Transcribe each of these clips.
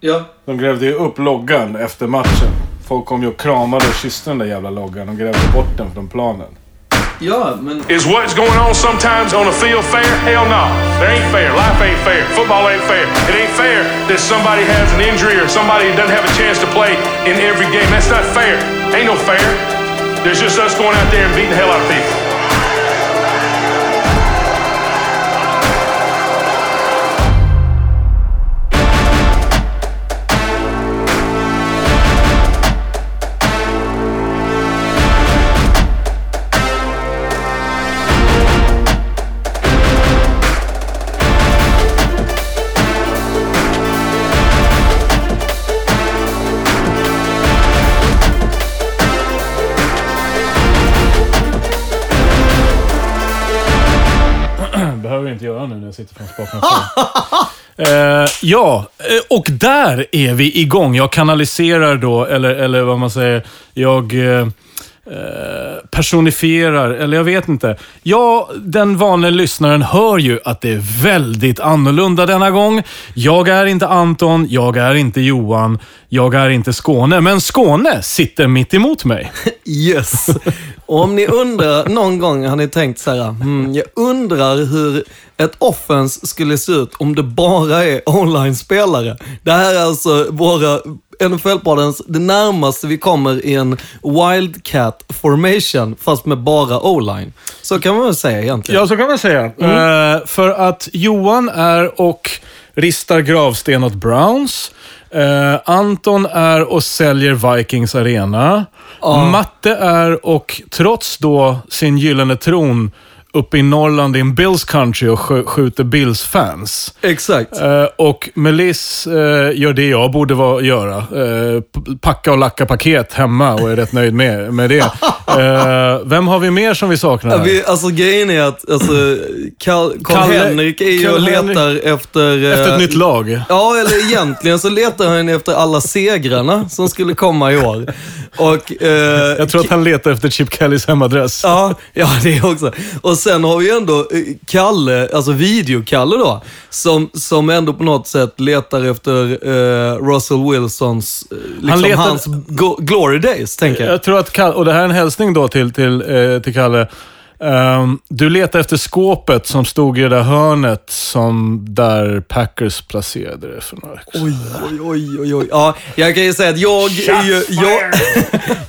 Ja. De grävde ju upp loggan efter matchen. Folk kom ju och kramade och kysste den där jävla loggan och grävde bort den från planen. Ja, men... Is what's going on sometimes on the field fair? Hell no. It ain't fair. Life ain't fair. Football ain't fair. It ain't fair that somebody has an injury or somebody doesn't have a chance to play in every game. That's not fair. Ain't no fair. There's just us going out there and beating the hell out of people. Bakom sitter eh, Ja, eh, och där är vi igång. Jag kanaliserar då, eller, eller vad man säger, jag uh, personifierar, eller jag vet inte. Ja, den vanliga lyssnaren hör ju att det är väldigt annorlunda denna gång. Jag är inte Anton, jag är inte Johan, jag är inte Skåne, men Skåne sitter mitt emot mig. Yes. Och om ni undrar, någon gång har ni tänkt så här, hmm, jag undrar hur ett offense skulle se ut om det bara är online-spelare. Det här är alltså våra NFL-poddens, det närmaste vi kommer i en wildcat formation, fast med bara o-line. Så kan man väl säga egentligen. Ja, så kan man säga. Eh, för att Johan är och ristar gravsten åt Browns. Eh, Anton är och säljer Vikings arena. Matte är och, trots då sin gyllene tron, uppe i Norrland i en Bills country och sk- skjuter Bills-fans. Exakt. Eh, och Melis eh, gör det jag borde vara, göra. Eh, packa och lacka paket hemma och är rätt nöjd med, med det. Eh, vem har vi mer som vi saknar? Ja, här? vi, alltså grejen är att alltså, Carl, Carl Kalle- Henrik är ju och letar efter... eh, Efter ett nytt lag. Ja, eller egentligen så letar han efter alla segrarna som skulle komma i år. Och, eh, Jag tror att han letar efter Chip Kellys hemadress. Ja, ja, det också. Och sen har vi ändå eh, Kalle, alltså videokalle då, som, som ändå på något sätt letar efter eh, Russell Wilsons, eh, liksom letar- hans glory days, tänker jag. Jag tror att Kalle, och det här är en hälsning då till, till, eh, till Kalle. Ehm, du letar efter skåpet som stod i det där hörnet som där Packers placerade det för några veckor. Oj, oj, oj, oj. Ja, jag kan ju säga att jag är ju, jag,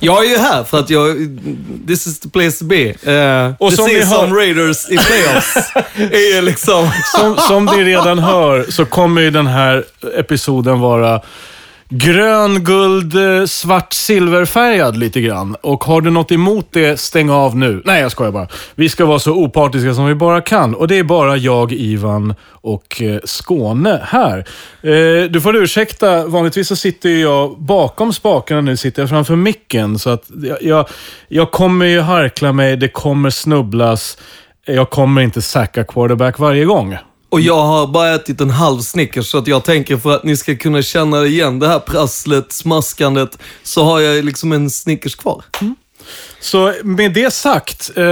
jag är ju här för att jag, this is the place to be. Uh, Och som ni hör- Raiders i playoffs är ju liksom... Som, som ni redan hör så kommer ju den här episoden vara grön, guld, eh, svart, silverfärgad lite grann. Och har du något emot det, stäng av nu. Nej, jag skojar bara. Vi ska vara så opartiska som vi bara kan. Och det är bara jag, Ivan och eh, Skåne här. Eh, du får ursäkta, vanligtvis så sitter jag bakom spakarna. Nu sitter jag framför micken. Så att jag, jag, jag kommer ju harkla mig, det kommer snubblas. Jag kommer inte sacka quarterback varje gång. Och jag har bara ätit en halv Snickers, så att jag tänker för att ni ska kunna känna igen det här prasslet, smaskandet, så har jag liksom en Snickers kvar. Mm. Så med det sagt, eh,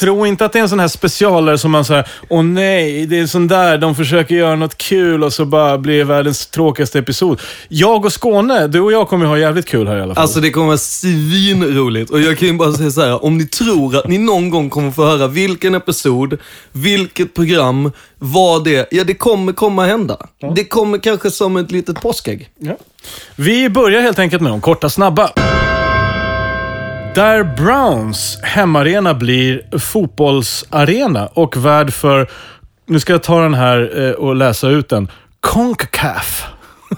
tro inte att det är en sån här specialare som man säger, åh nej, det är en sån där, de försöker göra något kul och så bara blir det världens tråkigaste episod. Jag och Skåne, du och jag kommer ha jävligt kul här i alla fall. Alltså det kommer vara svinroligt. Och jag kan ju bara säga så här, om ni tror att ni någon gång kommer få höra vilken episod, vilket program, vad det är. Ja, det kommer komma hända. Det kommer kanske som ett litet påskägg. Ja. Vi börjar helt enkelt med de korta snabba. Där Browns hemmaarena blir fotbollsarena och värd för, nu ska jag ta den här eh, och läsa ut den, Concacaf.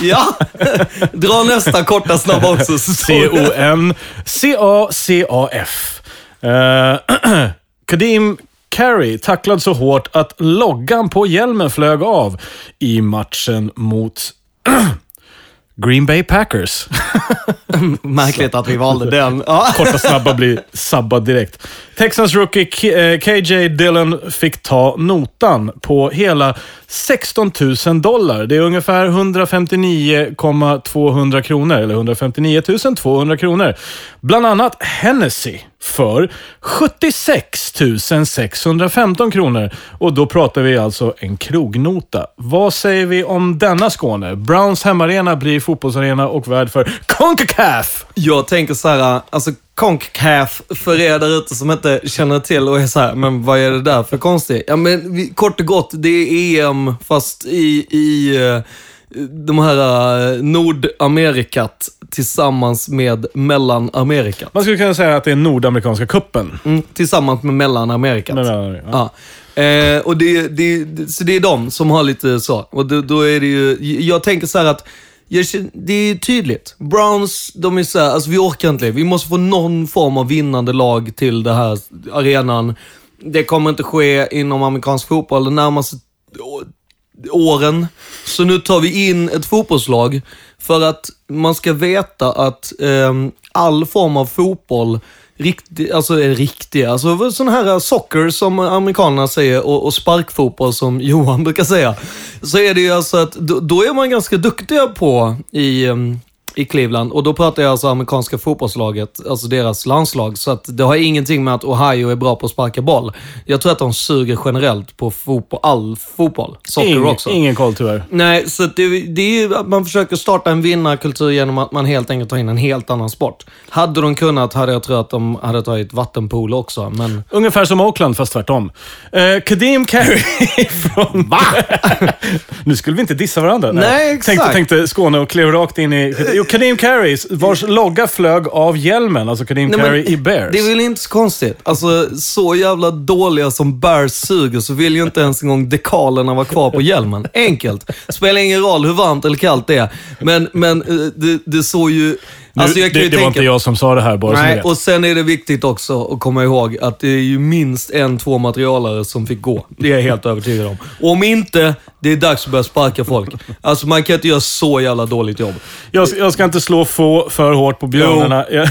Ja, dra nästa korta snabba också. C-O-N C-A-C-A-F. Eh, Kadim Carey tacklad så hårt att loggan på hjälmen flög av i matchen mot Green Bay Packers. Märkligt att vi valde den. Korta snabba blir sabbad direkt. Texans rookie K- eh, KJ Dillon fick ta notan på hela 16 000 dollar. Det är ungefär 159,200 kronor, eller 159 200 kronor. Bland annat Hennessy för 76 615 kronor. Och då pratar vi alltså en krognota. Vad säger vi om denna Skåne? Browns hemmaarena blir fotbollsarena och värd för CONCACAF! Jag tänker så här, alltså CONCACAF, för er där ute som inte känner till och är så här, men vad är det där för konstigt? Ja, men vi, kort och gott, det är EM fast i, i uh, de här uh, Nordamerikat tillsammans med Mellanamerikat. Man skulle kunna säga att det är Nordamerikanska kuppen. Mm, tillsammans med Mellanamerikat. Men, ja. Ja. Eh, och det, det, så det är de som har lite så. Och då, då är det ju, jag tänker så här att jag det är tydligt. Browns, de är såhär, alltså vi orkar inte. Vi måste få någon form av vinnande lag till den här arenan. Det kommer inte ske inom amerikansk fotboll de närmaste åren. Så nu tar vi in ett fotbollslag för att man ska veta att eh, all form av fotboll riktig, alltså eh, riktiga, alltså sån här eh, soccer som amerikanerna säger och, och sparkfotboll som Johan brukar säga. Så är det ju alltså att då, då är man ganska duktiga på i, um, i Cleveland. Och då pratar jag alltså amerikanska fotbollslaget, alltså deras landslag. Så att det har ingenting med att Ohio är bra på att sparka boll. Jag tror att de suger generellt på fotboll, all fotboll. Socker ingen, också. Ingen koll tyvärr. Nej, så det, det är ju att man försöker starta en vinnarkultur genom att man helt enkelt tar in en helt annan sport. Hade de kunnat hade jag tror att de hade tagit vattenpolo också, men... Ungefär som Oakland, fast tvärtom. Eh, Kadeem Carey från... Va? nu skulle vi inte dissa varandra. Nej, exakt. Tänkte, tänkte Skåne och klev rakt in i... Kadeem Carey, vars logga flög av hjälmen. Alltså Kadeem Nej, Carey i Bears. Det är väl inte så konstigt. Alltså, så jävla dåliga som Bears suger så vill ju inte ens en gång dekalerna vara kvar på hjälmen. Enkelt. Spelar ingen roll hur varmt eller kallt det är. Men, men eh, det, det såg ju... Alltså det, det var inte jag som sa det här, bara Nej, och sen är det viktigt också att komma ihåg att det är ju minst en, två materialare som fick gå. Det är jag helt övertygad om. Och om inte, det är dags att börja sparka folk. Alltså man kan inte göra så jävla dåligt jobb. Jag, jag ska inte slå få för hårt på björnarna. Jag,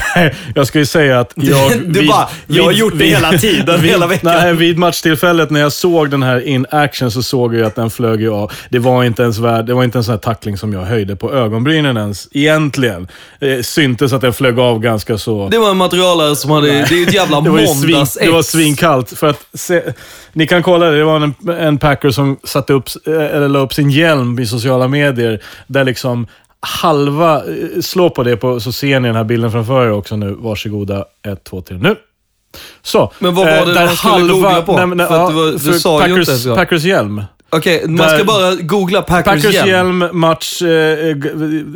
jag ska ju säga att jag... Du bara, jag har gjort det hela tiden, vid, hela veckan. Nej, vid matchtillfället när jag såg den här in action så såg jag att den flög ju av. Det var inte ens värd, det var inte en sån här tackling som jag höjde på ögonbrynen ens, egentligen. Syntes att den flög av ganska så... Det var en materialare som hade... Det är ju ett jävla Det var, ju svin, måndags det var svinkallt. För att se, ni kan kolla det. Det var en, en packer som satte upp, eh, eller la upp sin hjälm i sociala medier. Där liksom halva... eh, Slå på det på, så ser ni den här bilden framför er också nu. Varsågoda. Ett, två, tre, nu. Så. Men vad var eh, det där man skulle googla på? Nej, men, För ja, det var- du för sa ju Packers, inte så. Packers hjälm. Okej, man Där- ska bara googla Packers, Packers hjälm. hjälm, match, eh, g-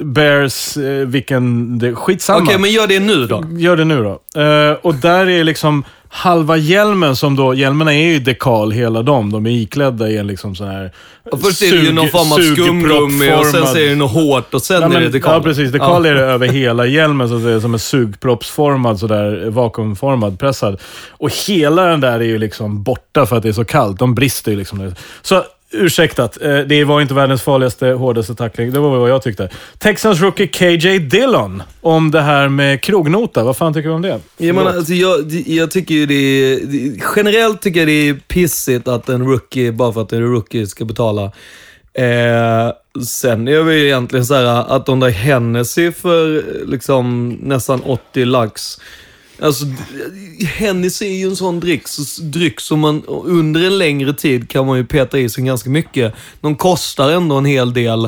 Bears, eh, vilken... Det, skitsamma. Okej, men gör det nu då. Gör det nu då. Eh, och där är liksom halva hjälmen som då, hjälmarna är ju dekal hela de. De är iklädda i en liksom sån här Och först är det ju någon form av skumgummi och sen så är det något hårt och sen Ja, är det men, dekal. ja, precis. Dekal Ja. är det över hela hjälmen, så att säga, som en sugproppsformad, sådär, vakuumformad, pressad. Och hela den där är ju liksom borta för att det är så kallt. De brister ju liksom. Så ursäktat, eh, det var inte världens farligaste, hårdaste tackling. Det var vad jag tyckte. Texans rookie KJ Dillon, om det här med krognota. Vad fan tycker du om det? Jag, menar, alltså, jag, jag tycker ju det är... Generellt tycker jag det är pissigt att en rookie, bara för att en rookie, ska betala. Eh, sen är det ju egentligen så här att de där Hennessy för liksom nästan 80 lax. Alltså, Hennessy är ju en sån dryck, så, dryck som man under en längre tid kan man ju peta i sig ganska mycket. De kostar ändå en hel del.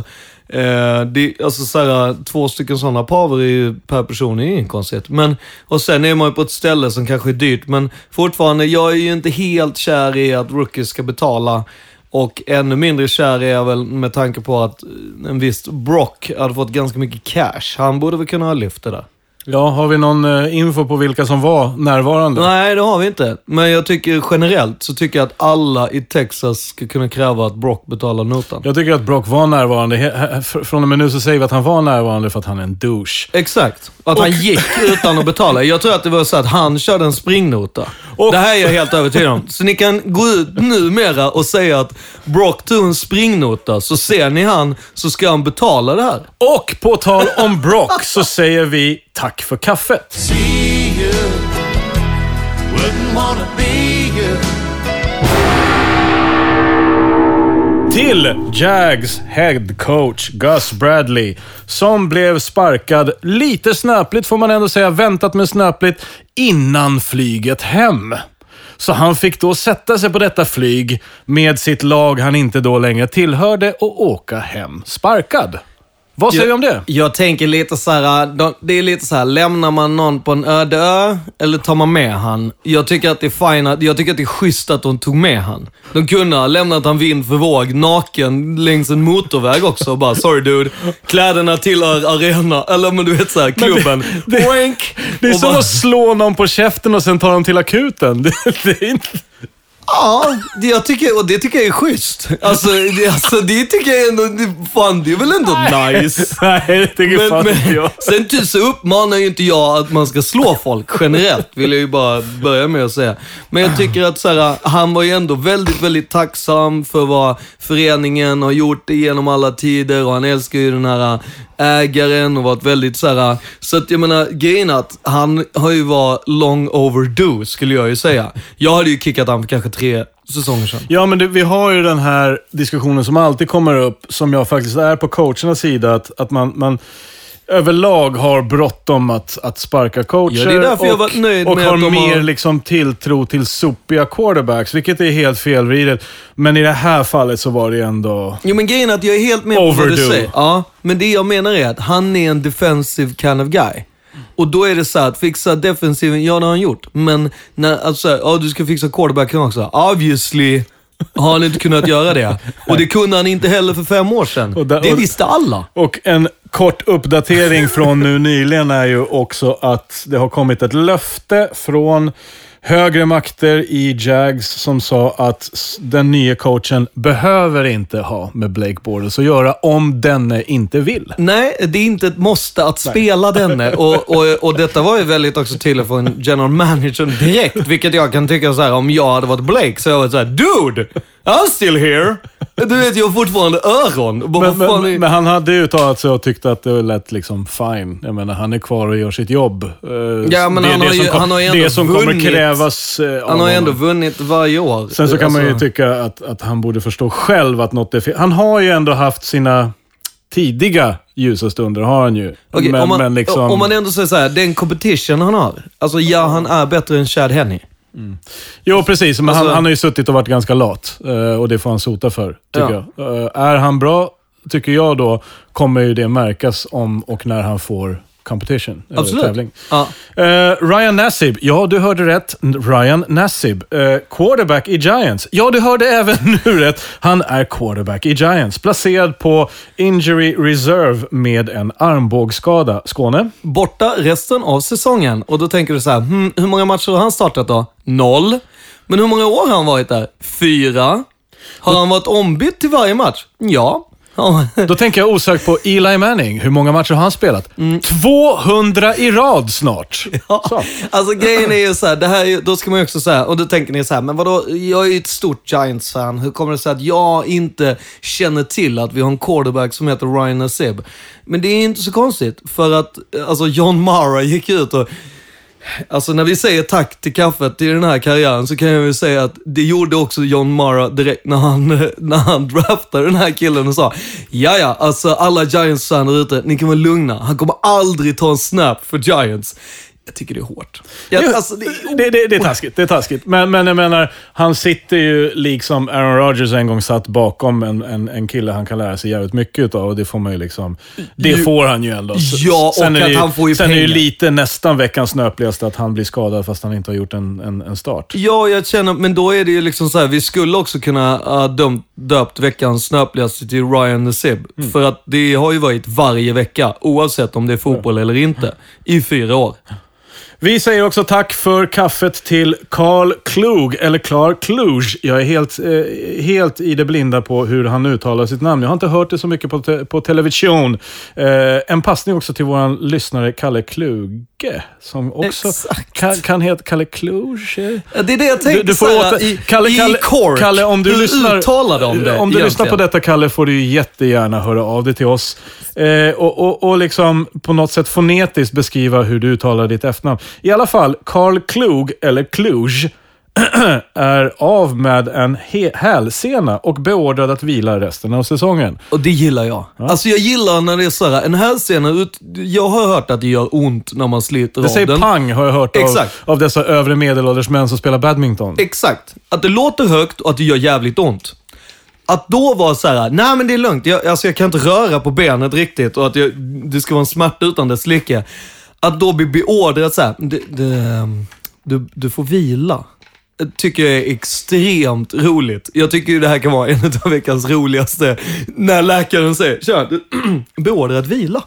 Eh, det, alltså så här, två stycken sådana paver är ju per person är ju inget konstigt. Men, och sen är man ju på ett ställe som kanske är dyrt, men fortfarande, jag är ju inte helt kär i att rookies ska betala. Och ännu mindre kär är jag väl med tanke på att en viss Brock hade fått ganska mycket cash. Han borde väl kunna ha lyft det där. Ja, har vi någon eh, info på vilka som var närvarande? Nej, det har vi inte. Men jag tycker generellt så tycker jag att alla i Texas ska kunna kräva att Brock betalar notan. Jag tycker att Brock var närvarande. Från och med nu så säger vi att han var närvarande för att han är en douche. Exakt. Att han gick utan att betala. Jag tror att det var så att han körde en springnota. Och- Det här är jag helt övertygad om. Så ni kan gå ut numera och säga att Brock tog en springnota, så ser ni han så ska han betala det här. Och på tal om Brock så säger vi tack för kaffet. till Jags head coach Gus Bradley, som blev sparkad lite snöpligt, får man ändå säga, väntat med snöpligt, innan flyget hem. Så han fick då sätta sig på detta flyg med sitt lag han inte då längre tillhörde och åka hem sparkad. Vad säger du om det? Jag tänker lite så här, de- det är lite så här, lämnar man någon på en öde ö eller tar man med han? Jag tycker att det är fine, jag tycker att det är schysst att de tog med han. De kunde ha lämnat han vind för våg, naken längs en motorväg också och bara, sorry dude, kläderna tillhör arena, eller men du vet så här, klubben. det- Wank! Det är Och som bara- att slå någon på käften och sen ta dem till akuten. Det, det är inte... Ja, det, jag tycker, och det tycker jag är schysst. Alltså, det, alltså, det tycker jag ändå, det, fan det är väl ändå nice. Nej, det tycker Men, fan inte men, jag. sen ty- så uppmanar ju inte jag att man ska slå folk generellt, vill jag ju bara börja med att säga. Men jag tycker att så här, han var ju ändå väldigt, väldigt tacksam för vad föreningen har gjort genom alla tider och han älskar ju den här ägaren och varit väldigt så här. Så att jag menar, grejen är att han har ju varit long overdue, skulle jag ju säga. Jag hade ju kickat han för kanske tre säsonger sedan. Ja, men det, vi har ju den här diskussionen som alltid kommer upp, som jag faktiskt är på coachernas sida, att, att man, man överlag har bråttom att, att sparka coacher. Ja, det är därför och, jag varit nöjd och med har att de mer har- liksom tilltro till sopiga quarterbacks, vilket är helt felvridet. Men i det här fallet så var det ändå... Jo men grejen är att jag är helt med på vad du säger. Ja, men det jag menar är att han är en defensive kind of guy. Och då är det så att fixa defensiven, ja det har han gjort. Men när, alltså, ja du ska fixa quarterbacken också. Obviously har han inte kunnat göra det. Och det kunde han inte heller för fem år sedan. Och där- det och- visste alla. Och en kort uppdatering från nu nyligen är ju också att det har kommit ett löfte från högre makter i Jags som sa att den nya coachen behöver inte ha med Blake Bortles att göra om denne inte vill. Nej, det är inte ett måste att spela denne. Och, och, och detta var ju väldigt också tydligt från general managern direkt. Vilket jag kan tycka så här, om jag hade varit Blake så hade jag varit såhär, dude! I'm still here! Du vet, jag har fortfarande öron. Bara, Men, men, är- men han hade ju uttalat sig och tyckte att det lät liksom fine. Jag menar, han är kvar och gör sitt jobb. Eh, Ja, men det, han det har ju- kom- han har ju ändå Det som kommer vunnit. krävas eh, av Han har ju ändå vunnit varje år. Sen så kan man ju Alltså, tycka att, att han borde förstå själv att något är fel. Han har ju ändå haft sina tidiga ljusa stunder, har han ju. okej, men, om, man, men liksom... om man ändå säger så här, den competition han har. Alltså ja, han är bättre än Chad Henney. Jo, precis. Men Alltså- han, han har ju suttit och varit ganska lat. eh, Och det får han sota för, tycker jag. Eh, Är han bra, tycker jag då, kommer ju det märkas om och när han får competition. eller Absolut. Tävling. Ja. Eh, Ryan Nassib. Ja, du hörde rätt. Ryan Nassib. Eh, quarterback i Giants. Ja, du hörde även nu rätt. Han är quarterback i Giants. Placerad på injury reserve med en armbågsskada. Skåne? Borta resten av säsongen. Och då tänker du så här, hmm, hur många matcher har han startat då? Noll. Men hur många år har han varit där? Fyra. Har han varit ombytt till varje match? Ja. Ja. Då tänker jag osökt på Eli Manning. Hur många matcher har han spelat? 200 i rad snart. Ja, Så. alltså grejen är ju så här, det här då ska man ju också säga, och då tänker ni så här, men vadå, jag är ju ett stort Giants-fan. Hur kommer det sig att jag inte känner till att vi har en quarterback som heter Ryan Nassib? Men det är inte så konstigt, för att alltså John Mara gick ut och Alltså när vi säger tack till kaffet i den här karriären så kan jag ju säga att det gjorde också John Mara direkt när han, när han draftade den här killen och sa ja ja, alltså alla Giants-fan där ute, ni kan vara lugna. Han kommer aldrig ta en snap för Giants. Jag tycker det är hårt. Jag, Det, alltså, det, det, det, det är taskigt. Det är taskigt. Men, men jag menar, han sitter ju liksom Aaron Rodgers en gång satt bakom en, en, en kille han kan lära sig jävligt mycket av. Och det får man ju liksom... Det får han ju ändå. Ja, och sen är att ju, han får ju Sen är det ju pengar. lite nästan veckans snöpligaste att han blir skadad fast han inte har gjort en, en, en start. Ja, jag känner, men då är det ju liksom så här, vi skulle också kunna ha dömt, döpt veckans snöpligaste till Ryan Nassib. Mm. För att det har ju varit varje vecka, oavsett om det är fotboll eller inte, i fyra år. Vi säger också tack för kaffet till Carl Klug, eller Clark Kluge. Jag är helt, eh, helt i det blinda på hur han uttalar sitt namn. Jag har inte hört det så mycket på, te på television. Eh, en passning också till vår lyssnare Kalle Kluge, som också Exakt. kan, kan heta Kalle Kluge. Ja, Det är det jag tänkte Du, du får så här, åter, i, Kalle, i Kalle, Cork. Kalle, om du Hur lyssnar, uttalar de det Om du lyssnar på egentligen? detta, Kalle, får du jättegärna höra av dig till oss. Eh, och, och, och liksom på något sätt fonetiskt beskriva hur du uttalar ditt efternamn. I alla fall, Carl Klug, eller Kluge, är av med en hälsena och beordrad att vila resten av säsongen. Och det gillar jag. Alltså jag gillar när det är såhär, en hälsena ut... Jag har hört att det gör ont när man sliter Det av säger den. pang, har jag hört, av, Exakt. av dessa övre medelålders män som spelar badminton. Exakt. Att det låter högt och att det gör jävligt ont. Att då vara så här, nej men det är lugnt, jag, alltså jag kan inte röra på benet riktigt och att jag, det ska vara en smärta utan dess like. Att då bli beordrad såhär, du, ehm, du, du får vila. Tycker jag är extremt roligt. Jag tycker ju det här kan vara en av veckans roligaste, när läkaren säger, tja, beordrad vila.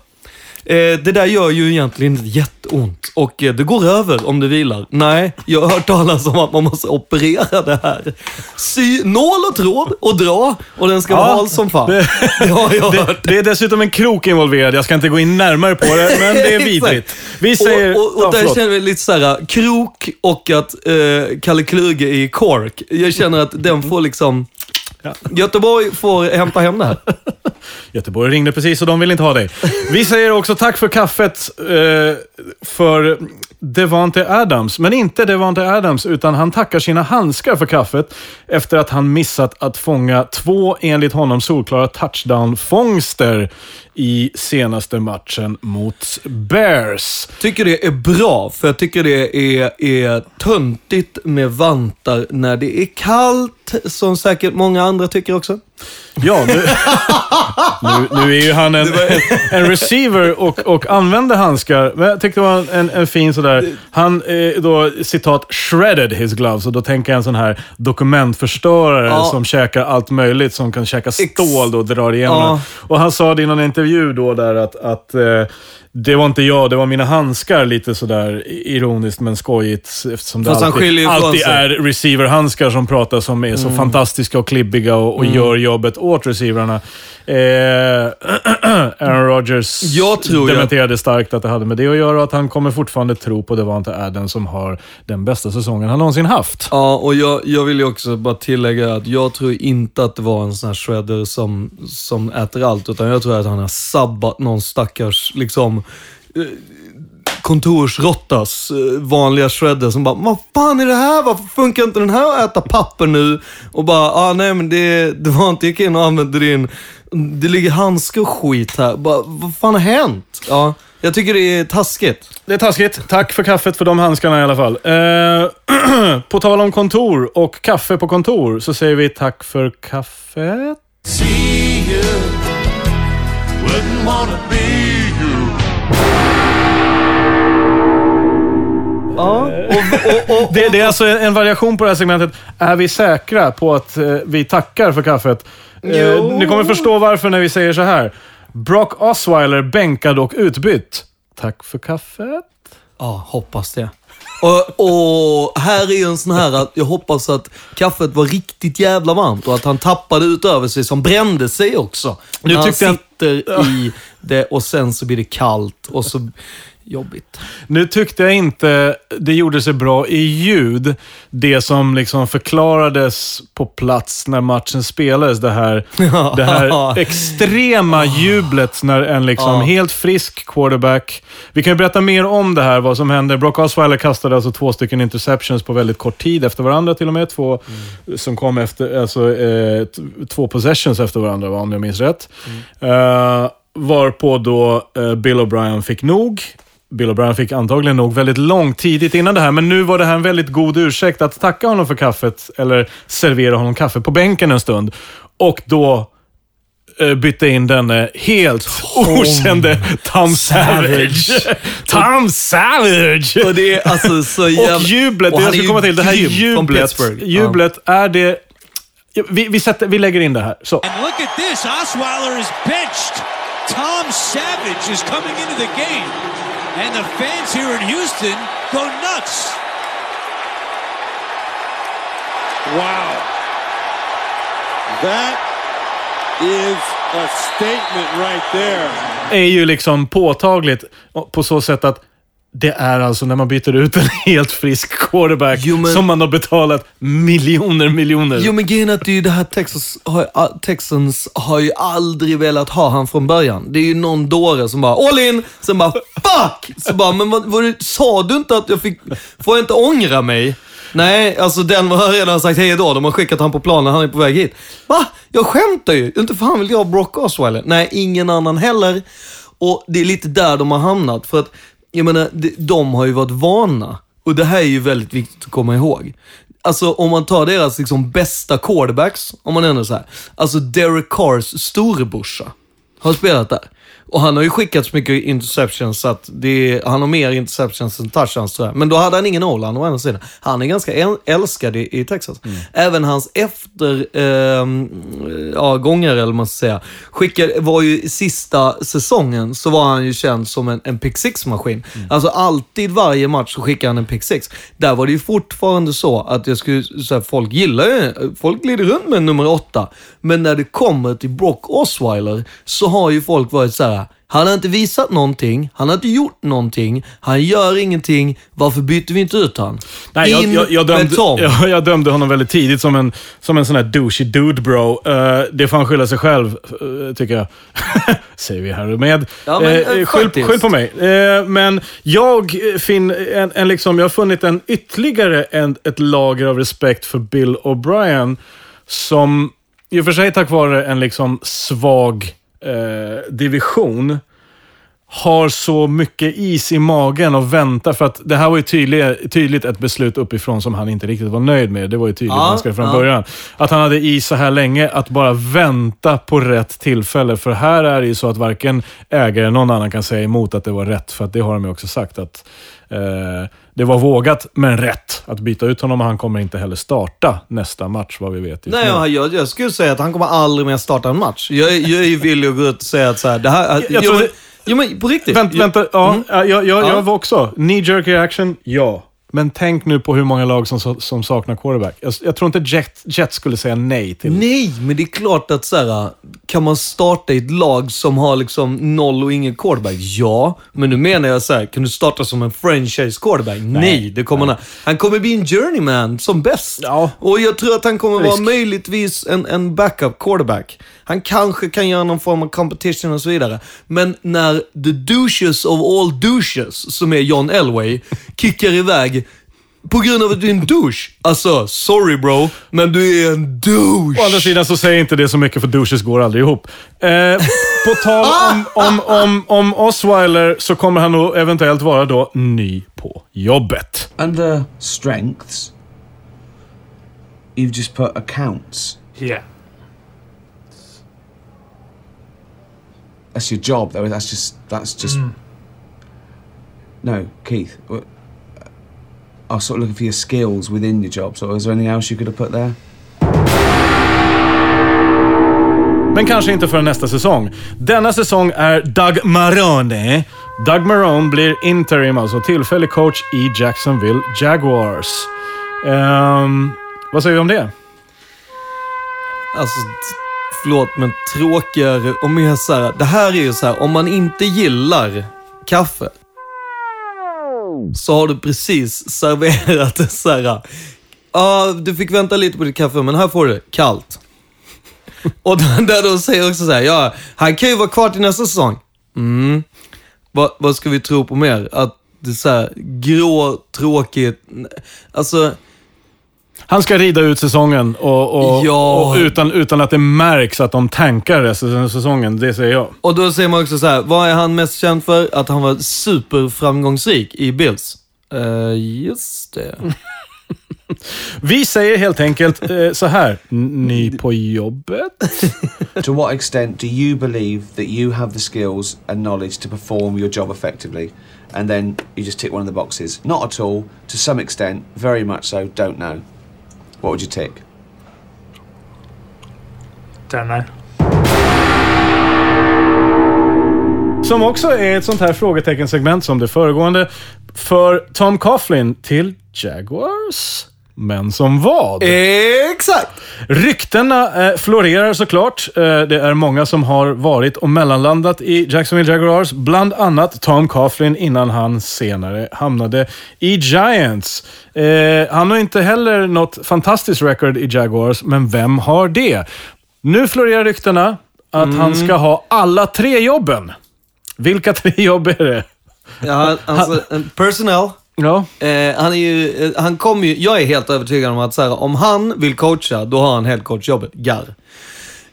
Eh, det där gör ju egentligen jätteont och eh, det går över om du vilar. Nej, jag har hört talas om att man måste operera det här. Sy nål och tråd och dra och den ska vara hal som fan. Det, har jag Det, hört. det är dessutom en krok involverad. Jag ska inte gå in närmare på det, men det är vidrigt. Vi säger... Och, och, och ja, där känner vi lite såhär, krok och att eh, Kalle Kluge i Cork. Jag känner att den får liksom... Göteborg får hämta hem det här. Göteborg ringde precis och de vill inte ha dig. Vi säger också tack för kaffet eh, för Devante Adams. Men inte Devante Adams, utan han tackar sina handskar för kaffet efter att han missat att fånga två, enligt honom, solklara touchdown-fångster i senaste matchen mot Bears. Tycker det är bra, för jag tycker det är, är töntigt med vantar när det är kallt, som säkert många andra tycker också. Ja, nu, nu, nu är ju han en, en receiver och, och använder handskar. Men jag tyckte det var en, en fin sådär... Han eh, då, citat, shredded his gloves. Och då tänker jag en sån här dokumentförstörare Ja. som käkar allt möjligt. Som kan käka stål då och drar igenom Ja. Och han sa det i någon intervju då där att, att eh, det var inte jag, det var mina handskar. Lite sådär ironiskt men skojigt. Eftersom det Fast alltid, alltid är receiverhandskar som pratar som är så fantastiska och klibbiga och, och gör jobbet åt receiverna. Eh, Aaron Rodgers Jag tror dementerade starkt att det hade med det att göra och att han kommer fortfarande tro på Devante Adams som har den bästa säsongen han någonsin haft. Ja, och jag, jag vill ju också bara tillägga att jag tror inte att det var en sån här shredder som, som äter allt, utan jag tror att han har sabbat någon stackars, liksom, kontorsrottas eh, vanliga shredder som bara, vad fan är det här? Varför funkar inte den här att äta papper nu? Och bara, ah, nej men det, det var inte, jag gick in och använde din, det ligger handskar och skit här. Bara, vad fan har hänt? Ja, jag tycker det är taskigt. Det är taskigt. Tack för kaffet för de handskarna i alla fall. Eh, på tal om kontor och kaffe på kontor så säger vi tack för kaffet. See you. Wouldn't wanna be Ja, och, och, och, Det, det är alltså en, variation på det här segmentet. Är vi säkra på att eh, vi tackar för kaffet? Eh, Jo. ni kommer förstå varför när vi säger så här. Brock Osweiler bänkad och utbytt. Tack för kaffet. Ja, hoppas det. Och, och här är ju en sån här att jag hoppas att kaffet var riktigt jävla varmt och att han tappade ut över sig som brände sig också. Nu när han tyckte jag- sitter i det och sen så blir det kallt och så jobbigt. Nu tyckte jag inte det gjorde sig bra i ljud, det som liksom förklarades på plats när matchen spelades. Det här, det här extrema jublet när en liksom helt frisk quarterback... Vi kan ju berätta mer om det här, vad som hände. Brock Osweiler kastade alltså två stycken interceptions på väldigt kort tid efter varandra till och med. Två som kom efter, alltså eh, två possessions efter varandra, va, om jag minns rätt. Eh, varpå då eh, Bill O'Brien fick nog. Bill O'Brien fick antagligen nog väldigt långt tidigt innan det här, men nu var det här en väldigt god ursäkt att tacka honom för kaffet, eller servera honom kaffe på bänken en stund. Och då eh, bytte in den eh, helt okände Tom Savage. Tom Savage! Och det är alltså så jävla... Och jublet, och det jag ska komma till, det här jublet, jublet är det... Vi, vi, sätter, vi lägger in det här. Så. And look at this. Osweiler is benched. Tom Savage is coming into the game. And the fans here in Houston go nuts. Wow. That is a statement right there. är ju liksom påtagligt på så sätt att det är alltså när man byter ut en helt frisk quarterback Jo, men- som man har betalat miljoner, miljoner. Jo men grejen att det är ju det här Texas har, ah, Texans har ju aldrig velat ha han från början. Det är ju någon dåre som bara all in, sen bara fuck! Så bara, men vad, vad, sa du inte att jag fick, får jag inte ångra mig? Nej, alltså den har redan sagt hej då. De har skickat han på planen, han är på väg hit. Va? Jag skämtar ju. Inte fan vill jag ha Brock Osweiler. Nej, ingen annan heller. Och det är lite där de har hamnat. För att, jag menar, de, har ju varit vana. Och det här är ju väldigt viktigt att komma ihåg. Alltså om man tar deras liksom bästa quarterbacks, om man ändå så här. Alltså Derek Carrs storebrorsa har spelat där. Och han har ju skickat så mycket interceptions att är, han har mer interceptions än touchdowns tror jag. Men då hade han ingen Olan å andra sidan. Han är ganska äl- älskad i, i Texas. Även hans efter, eh, ja, gångare eller man ska säga, skickade, var ju sista säsongen så var han ju känd som en, en pick six-maskin. Alltså alltid varje match så skickade han en pick six. Där var det ju fortfarande så att jag skulle säga, folk gillar ju, folk glider runt med nummer åtta. Men när det kommer till Brock Osweiler så har ju folk varit så här. Han har inte visat någonting, han har inte gjort någonting, han gör ingenting. Varför byter vi inte ut han? Nej, jag, In jag, jag, med dömde, Tom. jag, jag dömde honom väldigt tidigt som en, som en sån här douchey dude bro. Eh, det får han skylla sig själv, eh, tycker jag. Säger vi här och med. Ja, men, eh, skyll, skyll på mig. Men jag, eh, fin, en, en liksom, jag har funnit en ytterligare en, ett lager av respekt för Bill O'Brien. Som, i och för sig tack vare en liksom svag eh, division, har så mycket is i magen och väntar. För att det här var ju tydligt, tydligt ett beslut uppifrån som han inte riktigt var nöjd med. Det var ju tydligt Ja, ganska från ja. början. Att han hade is så här länge att bara vänta på rätt tillfälle. För här är det ju så att varken ägare eller någon annan kan säga emot att det var rätt. För att det har de ju också sagt. att eh, Det var vågat, men rätt att byta ut honom han kommer inte heller starta nästa match, vad vi vet. just Nej, nu. jag, jag, jag skulle säga att han kommer aldrig mer starta en match. Jag, jag är ju villig att gå ut och säga att så här, det här... Jag jo, tror men, det- jo, men på riktigt. Vänt, vänta, ja, jag, jag, jag, Mm. Ja. var också. Knee jerk reaction, ja. Men tänk nu på hur många lag som, som saknar quarterback. Jag, jag tror inte Jet, Jet skulle säga nej till... Nej, men det är klart att så här, kan man starta ett lag som har liksom noll och ingen quarterback? Ja, men nu menar jag så här, kan du starta som en franchise quarterback? Nej, det kommer han. Han kommer bli en journeyman som bäst. Ja. Och jag tror att han kommer vara Risk. möjligtvis en, en backup quarterback. Han kanske kan göra någon form av competition och så vidare. Men när the douches of all douches, som är John Elway, kickar iväg på grund av att du är en douche. Alltså, sorry bro, men du är en douche. Å andra sidan så säger inte det så mycket för douches går aldrig ihop. Eh, på tal om, om, om, om Osweiler så kommer han nog eventuellt vara då ny på jobbet. Under strengths, you've just put accounts. Yeah. That's your job, though. That's just. That's just. No, Keith. I was sort of looking for your skills within your job. So, is there anything else you could have put there? Men kanske inte förrän nästa säsong. Denna säsong är Doug Marone. Doug Marone blir interim, alltså tillfällig coach i Jacksonville Jaguars. Ehm, vad säger vi om det? Alltså, förlåt, men tråkigare och mer så här. Det här är ju så här, om man inte gillar kaffe, så har du precis serverat det så här. Ja, du fick vänta lite på ditt kaffe, men här får du det. Kallt. Och där de säger också så här, ja, han kan ju vara kvar till nästa säsong. Mm. Vad, vad ska vi tro på mer? Att det är så här grå, tråkigt. Alltså, Han ska rida ut säsongen och, och, Ja. och utan, utan att det märks att de tankar resten av säsongen. Det säger jag. Och då säger man också så här, vad är han mest känd för? Att han var superframgångsrik i Bills. Uh, just det. Vi säger helt enkelt eh, så här. Ny på jobbet? to what extent do you believe that you have the skills and knowledge to perform your job effectively? And then you just tick one of the boxes. Not at all. To some extent, very much so. Don't know. What would you tick? Don't know. Som också är ett sånt här frågeteckensegment som det föregående. För Tom Coughlin till Jaguars? Men som vad? Exakt! Ryktena eh, florerar såklart. Eh, det är många som har varit och mellanlandat i Jacksonville Jaguars. Bland annat Tom Coughlin innan han senare hamnade i Giants. Eh, han har inte heller något fantastiskt record i Jaguars, men vem har det? Nu florerar ryktena att han ska ha alla tre jobben. Vilka tre jobb är det? Ja, alltså, personnel, Ja. Eh, han är ju, eh, han kommer ju, jag är helt övertygad om att så här, om han vill coacha, då har han headcoachjobbet, garr.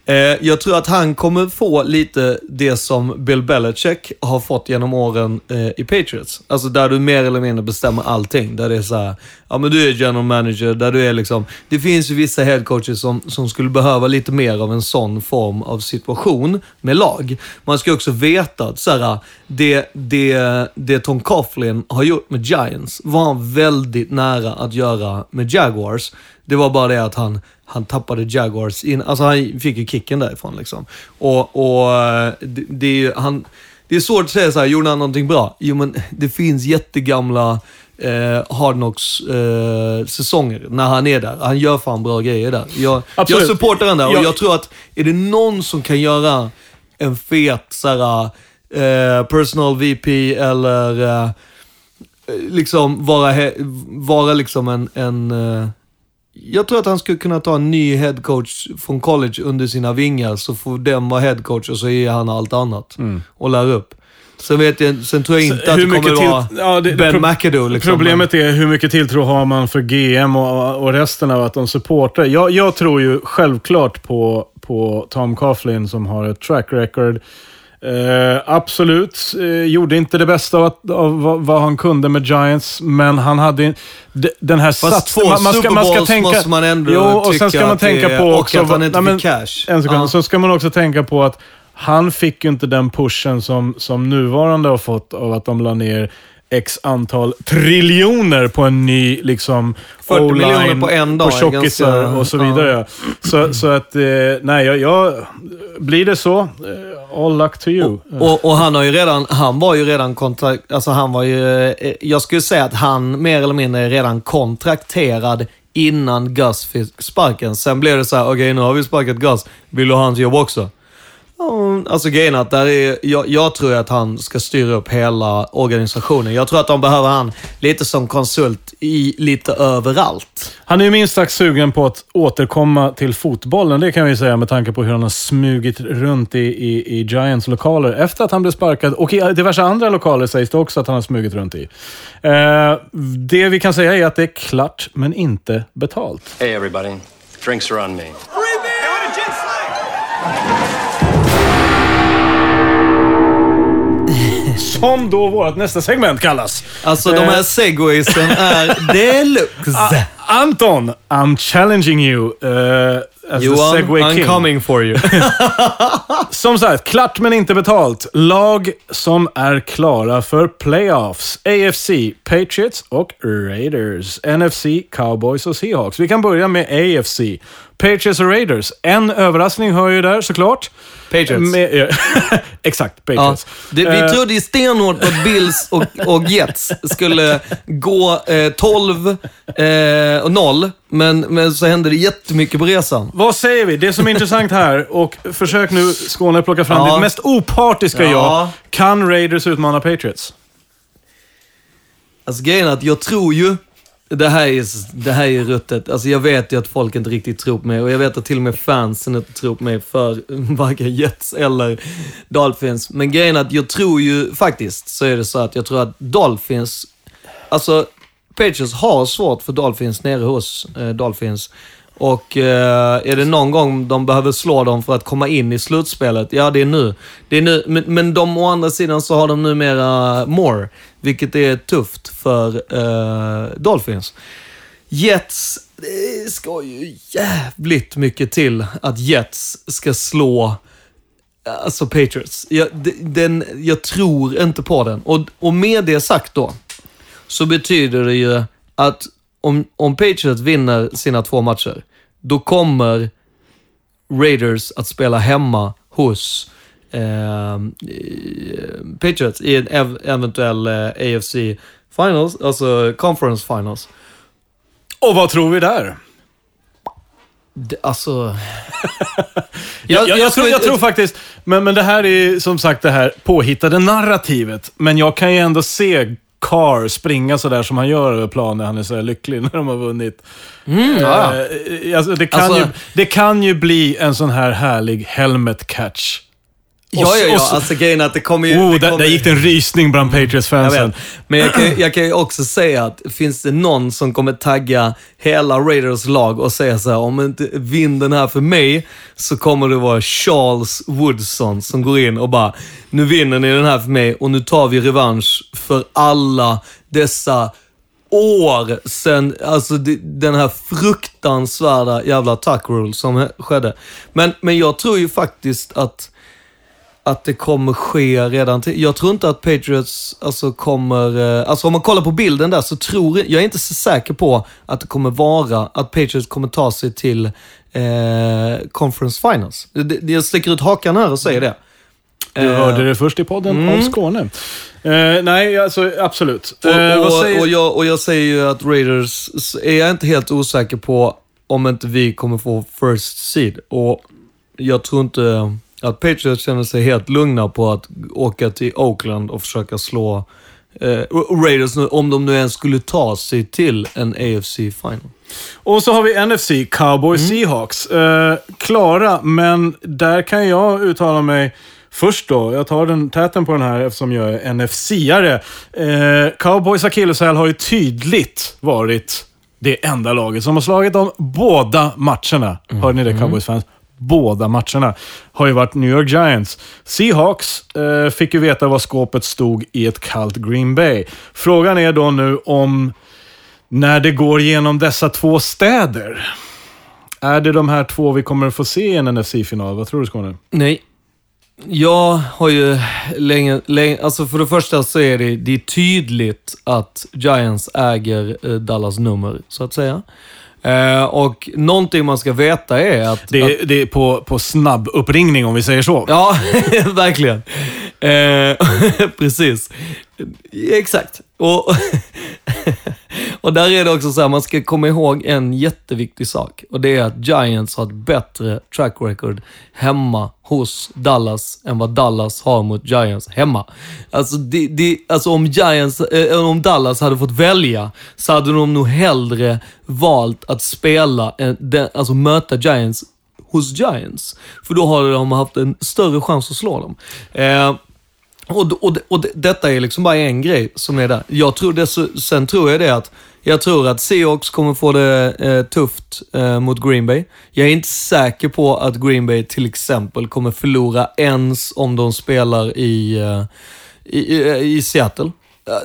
Eh, jag tror att han kommer få lite det som Bill Belichick har fått genom åren eh, i Patriots. Alltså där du mer eller mindre bestämmer allting. Där det är så här, ja men du är general manager, där du är liksom... Det finns ju vissa headcoaches som, som skulle behöva lite mer av en sån form av situation med lag. Man ska också veta att så här, det, det, det Tom Coughlin har gjort med Giants var han väldigt nära att göra med Jaguars. Det var bara det att han, han tappade Jaguars in, alltså han fick ju kicken därifrån liksom. Och, och eh, det, det, är ju- han, det är svårt att säga så här, gjorde han någonting bra? Jo men det finns jättegamla eh, Hard Knocks eh, säsonger när han är där. Han gör fan bra grejer där. Jag, Absolut. jag supportar den där och Jag- jag tror att är det någon som kan göra en fet så här, eh, personal VP eller eh, liksom vara, vara liksom en, en eh, jag tror att han skulle kunna ta en ny headcoach från college under sina vingar, så får den vara headcoach och så är han allt annat. Och lär upp. Sen, vet jag, sen tror jag inte att det kommer till- vara ja, det- Ben pro- McAdoo. Liksom. Problemet är hur mycket tilltro har man för GM och, och resten av att de supportar. Jag, jag tror ju självklart på, på Tom Coughlin som har ett track record. Eh, absolut, eh, gjorde inte det bästa av, att, av vad, vad han kunde med Giants, men han hade de- den här Fast två satsen- Super Bowls måste man ändå Jo, och sen ska man tänka på och också... att han inte nej, fick cash. En sekund. Ja. Så ska man också tänka på att han fick ju inte den pushen som, som nuvarande har fått av att de la ner x antal triljoner på en ny liksom 40 O-line miljoner på en dag På tjockisar ganska- och så vidare. Så, så att, eh, nej, jag, jag... Blir det så, eh, all luck to you. Och, och han har ju redan, han var ju redan kontrakt, alltså han var ju, eh, jag skulle säga att han mer eller mindre är redan kontrakterad innan Gus fick sparken. Sen blev det så här, okej nu har vi sparkat Gus, vill du ha hans jobb också? Alltså grejen att där är, jag, jag tror att han ska styra upp hela organisationen. Jag tror att de behöver han lite som konsult i lite överallt. Han är ju minst sagt sugen på att återkomma till fotbollen, det kan vi säga med tanke på hur han har smugit runt i, i, i Giants lokaler efter att han blev sparkad. Och i diverse andra lokaler sägs det också att han har smugit runt i. Eh, det vi kan säga är att det är klart, men inte betalt. Hey, everybody. Drinks are on me. Som då vårt nästa segment kallas. Alltså de här segwaysen är deluxe. Anton, I'm challenging you. Uh, as Johan, the segway I'm king. coming for you. Som sagt, klart men inte betalt. Lag som är klara för playoffs. AFC, Patriots och Raiders. NFC, Cowboys och Seahawks. Vi kan börja med AFC. Patriots och Raiders. En överraskning hör ju där såklart. Patriots. Med, exakt, Ja, Patriots. det, vi Eh, trodde ju stenhårt på att Bills och, och Jets skulle gå eh, 12 eh, och 0, men, men så hände det jättemycket på resan. Vad säger vi? Det som är intressant här, och försök nu Skåne plocka fram Ja. ditt mest opartiska Ja. ja. Kan Raiders utmana Patriots? Alltså grejen är att jag tror ju, det här är, det här är ruttet. Alltså jag vet ju att folk inte riktigt tror på mig och jag vet att till och med fansen inte tror på mig för varken Jets eller Dolphins. Men grejen är att jag tror ju faktiskt, så är det så att jag tror att Dolphins, alltså Patriots har svårt för Dolphins nere hos eh, Dolphins. Och eh, är det någon gång de behöver slå dem för att komma in i slutspelet, ja det är nu. Det är nu. Men, men de å andra sidan så har de numera more, vilket är tufft för eh, Dolphins. Jets, det ska ju jävligt mycket till att Jets ska slå Alltså Patriots. Jag, den, jag tror inte på den. Och, och med det sagt då, så betyder det ju att om, om Patriots vinner sina två matcher, då kommer Raiders att spela hemma hos eh, Patriots i en ev eventuell eh, AFC Finals, alltså Conference Finals. Och vad tror vi där? Det, alltså... Jag, jag, jag, tror, jag tror faktiskt, men, men det här är som sagt det här påhittade narrativet. Men jag kan ju ändå se Carr springa sådär som han gör över planen han är så här lycklig när de har vunnit. Mm, ja. Eh, alltså, det, kan Alltså- ju, det kan ju bli en sån här härlig helmet catch. Ja, ja, ja. så- Alltså grejen är att det kommer ju... Oh, det kommer, där gick det en rysning bland Patriots-fansen. Men jag kan, jag kan ju också säga att finns det någon som kommer tagga hela Raiders lag och säga så här, om inte vinn den här för mig, så kommer det vara Charles Woodson som går in och bara, nu vinner ni den här för mig och nu tar vi revansch för alla dessa år sen, alltså den här fruktansvärda jävla tuck rule som skedde. Men, men jag tror ju faktiskt att att det kommer ske redan till. Jag tror inte att Patriots alltså kommer... eh, Alltså om man kollar på bilden där så tror jag, jag är inte så säker på att det kommer vara, att Patriots kommer ta sig till eh, Conference Finals. Jag sticker ut hakan här och säger det. Du Eh, hörde det först i podden om Skåne. Eh, nej, alltså absolut. Och, Eh, och, säger... och, jag, och jag säger ju att Raiders, är jag inte helt osäker på om inte vi kommer få first seed. Och jag tror inte att Patriots känner sig helt lugna på att åka till Oakland och försöka slå eh, Raiders, nu, om de nu ens skulle ta sig till en AFC final. Och så har vi NFC, Cowboys Mm. Seahawks. Eh, klara, men där kan jag uttala mig först då. Jag tar den täten på den här eftersom jag är NFC-are. Eh, Cowboys akilleshäl har ju tydligt varit det enda laget som har slagit dem båda matcherna. Hörde ni det Cowboys-fans? Båda matcherna har ju varit New York Giants. Seahawks eh, fick ju veta vad skåpet stod i ett kallt Green Bay. Frågan är då nu om när det går genom dessa två städer. Är det de här två vi kommer att få se i en NFC-final? Vad tror du Skåne? Nej. Jag har ju länge, länge, alltså för det första så är det, det är tydligt att Giants äger eh, Dallas nummer, så att säga. Eh, och någonting man ska veta är att... Det att är, det är på, på snabb uppringning om vi säger så. Ja, verkligen. Eh, precis. Exakt. Och, och där är det också så här, man ska komma ihåg en jätteviktig sak. Och det är att Giants har ett bättre track record hemma hos Dallas än vad Dallas har mot Giants hemma. Alltså, det, det, alltså om, Giants, eh, om Dallas hade fått välja så hade de nog hellre valt att spela, eh, den, alltså möta Giants hos Giants. För då hade de haft en större chans att slå dem. Eh, och, och, och detta är liksom bara en grej som är där. Jag tror det, sen tror jag det att jag tror att Seahawks kommer få det eh, tufft eh, mot Green Bay. Jag är inte säker på att Green Bay till exempel kommer förlora ens om de spelar i, eh, i, i, i Seattle.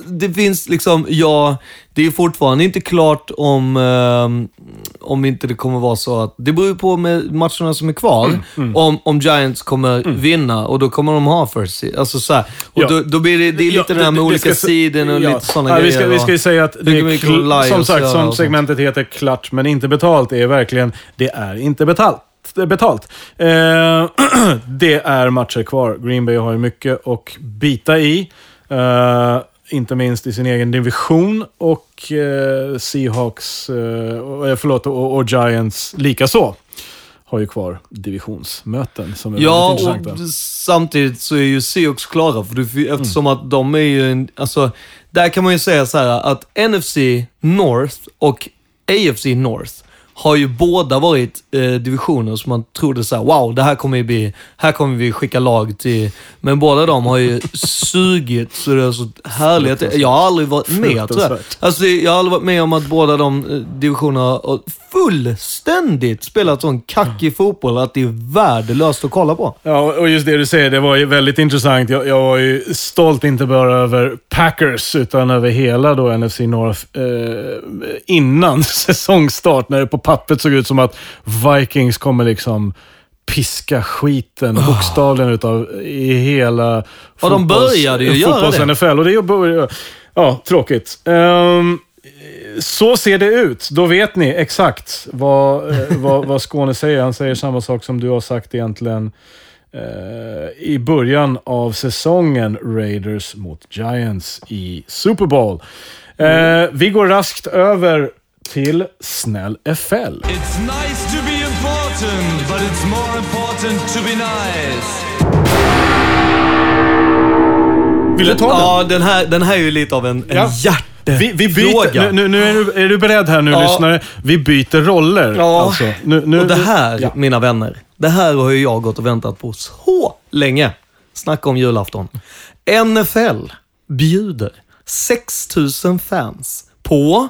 Det finns liksom, ja, det är fortfarande inte klart om, eh, om inte det kommer vara så att, det beror ju på med matcherna som är kvar, Mm, om, om Giants kommer vinna och då kommer de ha first seed. Alltså så här, och Ja. då, då blir det, det är lite Ja, det där med det- olika sidor och ja. lite sådana ja, grejer. vi ska, vi ska ju säga att det är som sagt, som segmentet heter klart men inte betalt, är verkligen det är inte betalt. betalt. Eh, det är matcher kvar. Green Bay har ju mycket att bita i. Eh, inte minst i sin egen division och eh, Seahawks, eh, och- förlåt, och, och Giants likaså har ju kvar divisionsmöten som är Ja, väldigt intressanta. samtidigt så är ju Seahawks klara, för du, eftersom Mm. att de är ju en, alltså, där kan man ju säga så här att NFC North och AFC North har ju båda varit eh, divisioner som man trodde så här: wow, det här kommer ju bli, här kommer vi skicka lag till. Men båda de har ju sugit så det är så härligt. Jag har aldrig varit med tror jag. Alltså, jag har aldrig varit med om att båda de eh, divisionerna har fullständigt spelat sån kackig fotboll att det är värdelöst att kolla på. Ja, och just det du säger, det var ju väldigt intressant. Jag, jag var ju stolt inte bara över Packers, utan över hela då NFC North eh, innan säsongstart, när det på pappret såg ut som att Vikings kommer liksom piska skiten bokstavligen utav i hela Ja, de började ju göra det. NFL. Och det började, ja, tråkigt. Ehm, så ser det ut. Då vet ni exakt vad, eh, vad, vad Skåne säger. Han säger samma sak som du har sagt egentligen eh, i början av säsongen. Raiders mot Giants i Super Bowl. Eh, vi går raskt över till snäll FL. It's nice to be important, but it's more important to be nice. Vill du ta den? Ja, den här, den här är ju lite av en, en Ja. Vi, vi hjärtefråga. byter, nu, nu, nu är, du, är du beredd här nu Ja. lyssnare? Vi byter roller. Ja, Alltså. Nu, nu, och det här, Ja. mina vänner, det här har ju jag gått och väntat på så länge. Snacka om julafton. NFL bjuder 6000 fans på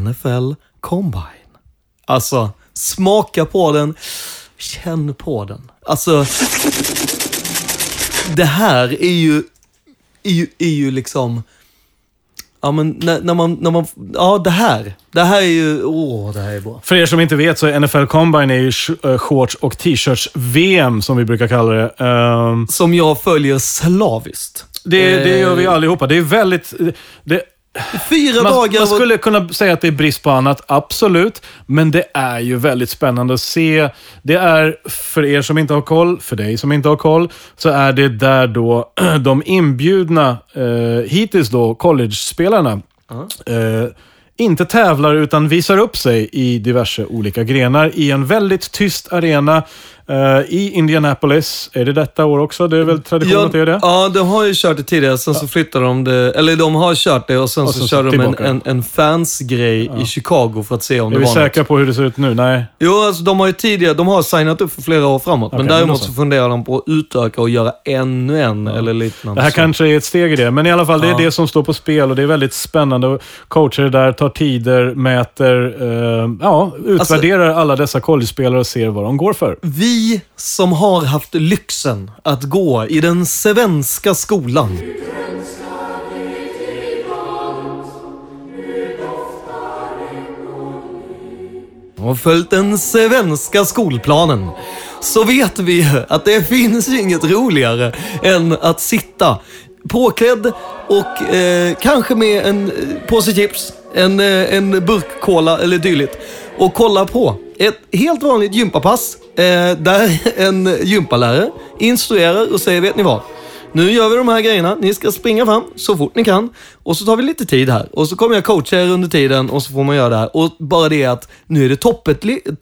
NFL Combine. Alltså, smaka på den, känn på den. Alltså, det här är ju, är ju, är ju liksom... Ja, men när, när, man, när man... Ja, det här. Det här är ju... Åh, det här är bra. För er som inte vet så är NFL Combine är ju eh, shorts och t-shirts-VM, som vi brukar kalla det. Ehm, Som jag följer slaviskt. det, det gör vi Eh, allihopa. Det är väldigt... Det, Fyra man, dagar... man skulle kunna säga att det är brist på annat, absolut. Men det är ju väldigt spännande att se. Det är, för er som inte har koll, för dig som inte har koll, så är det där då de inbjudna, eh, hittills då college-spelarna, eh, inte tävlar utan visar upp sig i diverse olika grenar i en väldigt tyst arena eh, i Indianapolis. Är det detta år också? Det är väl tradition att det är det? Ja, de har ju kört det tidigare, sen så flyttade de det, eller de har kört det och sen Och så, sen så körde de en, en, en fansgrej i Chicago för att se om Är det vi var säkra något. på hur det ser ut nu? Nej. Jo, alltså de har ju tidigare, de har signat upp för flera år framåt, men Okej, men däremot så så. funderar de på att utöka och göra ännu en eller liknande. Det här så. kanske är ett steg i det, men i alla fall, det är Ja. det som står på spel och det är väldigt spännande. Coacher där tar tider, mäter, eh, ja, utvärderar alla dessa college-spelare och ser vad de går för. Vi som har haft lyxen att gå i den svenska skolan. Och följt den svenska skolplanen. Så vet vi ju att det finns inget roligare än att sitta påklädd och eh, kanske med en eh, påse chips, en, eh, en burk cola eller dylikt och kolla på ett helt vanligt gympapass eh, där en gympalärare instruerar och säger, vet ni vad? Nu gör vi de här grejerna. Ni ska springa fram så fort ni kan. Och så tar vi lite tid här. Och så kommer jag coacha er under tiden och så får man göra det här. Och bara det att nu är det toppetli-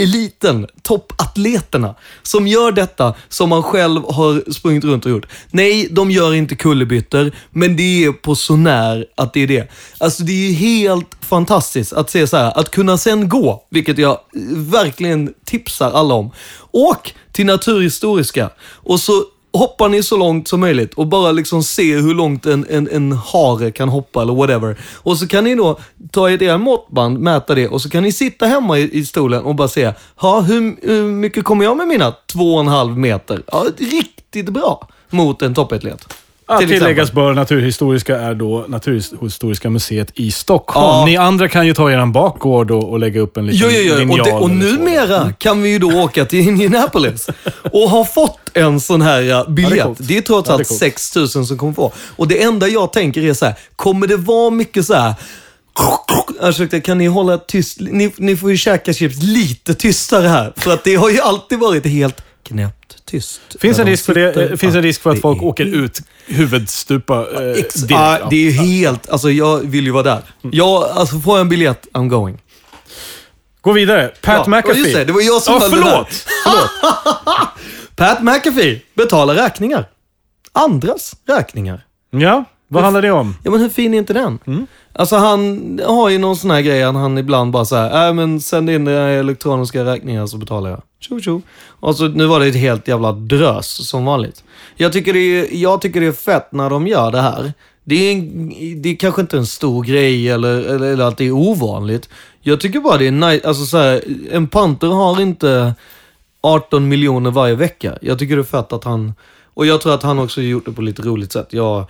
Eliten, toppatleterna som gör detta som man själv har sprungit runt och gjort. Nej, de gör inte kullerbyttor, men det är på så när att det är det. Alltså det är ju helt fantastiskt att se så här, att kunna sen gå, vilket jag verkligen tipsar alla om. Åk till Naturhistoriska och så hoppar ni så långt som möjligt och bara liksom se hur långt en, en, en hare kan hoppa eller whatever. Och så kan ni då ta ert era måttband, mäta det och så kan ni sitta hemma i, i stolen och bara se, ja, hur, hur mycket kommer jag med mina två och en halv meter? Ja, riktigt bra mot en toppatlet. Till tilläggas bör Naturhistoriska är då Naturhistoriska museet i Stockholm. Ja. Ni andra kan ju ta er bakgård och, och lägga upp en liten Jo, jo, jo. Och, linjal det, och eller så. numera kan vi ju då åka till Indianapolis och ha fått en sån här ja, biljett. Ja, det är det är trots Ja, allt coolt. 6 000 som kommer få. Och det enda jag tänker är så här, kommer det vara mycket så här jag försökte, kan ni hålla tyst? Ni, ni får ju käka chips lite tystare här. För att det har ju alltid varit helt knäppt tyst. Finns en risk för det? Finns en risk för att folk åker ut huvudstupa eh, Ex- direkt? Ja. det är ju helt, alltså jag vill ju vara där. Jag, alltså får jag en biljett, I'm going. Gå vidare. Pat Ja, McAfee. just det, det var jag som ja, höll den förlåt. förlåt. Pat McAfee betalar räkningar. Andras räkningar. Ja, vad handlar det om? Ja, men hur fin är inte den? Mm. Alltså han har ju någon sån här grej, han ibland bara säger äh, men sänd in dina elektroniska räkningar så betalar jag. Tjo tjo. Och så nu var det ett helt jävla drös som vanligt. Jag tycker det är, jag tycker det är fett när de gör det här. Det är, en, det är kanske inte en stor grej eller, eller, eller att det är ovanligt. Jag tycker bara det är nice, alltså så här, en panter har inte 18 miljoner varje vecka. Jag tycker det är fett att han, och jag tror att han också gjort det på lite roligt sätt. Jag,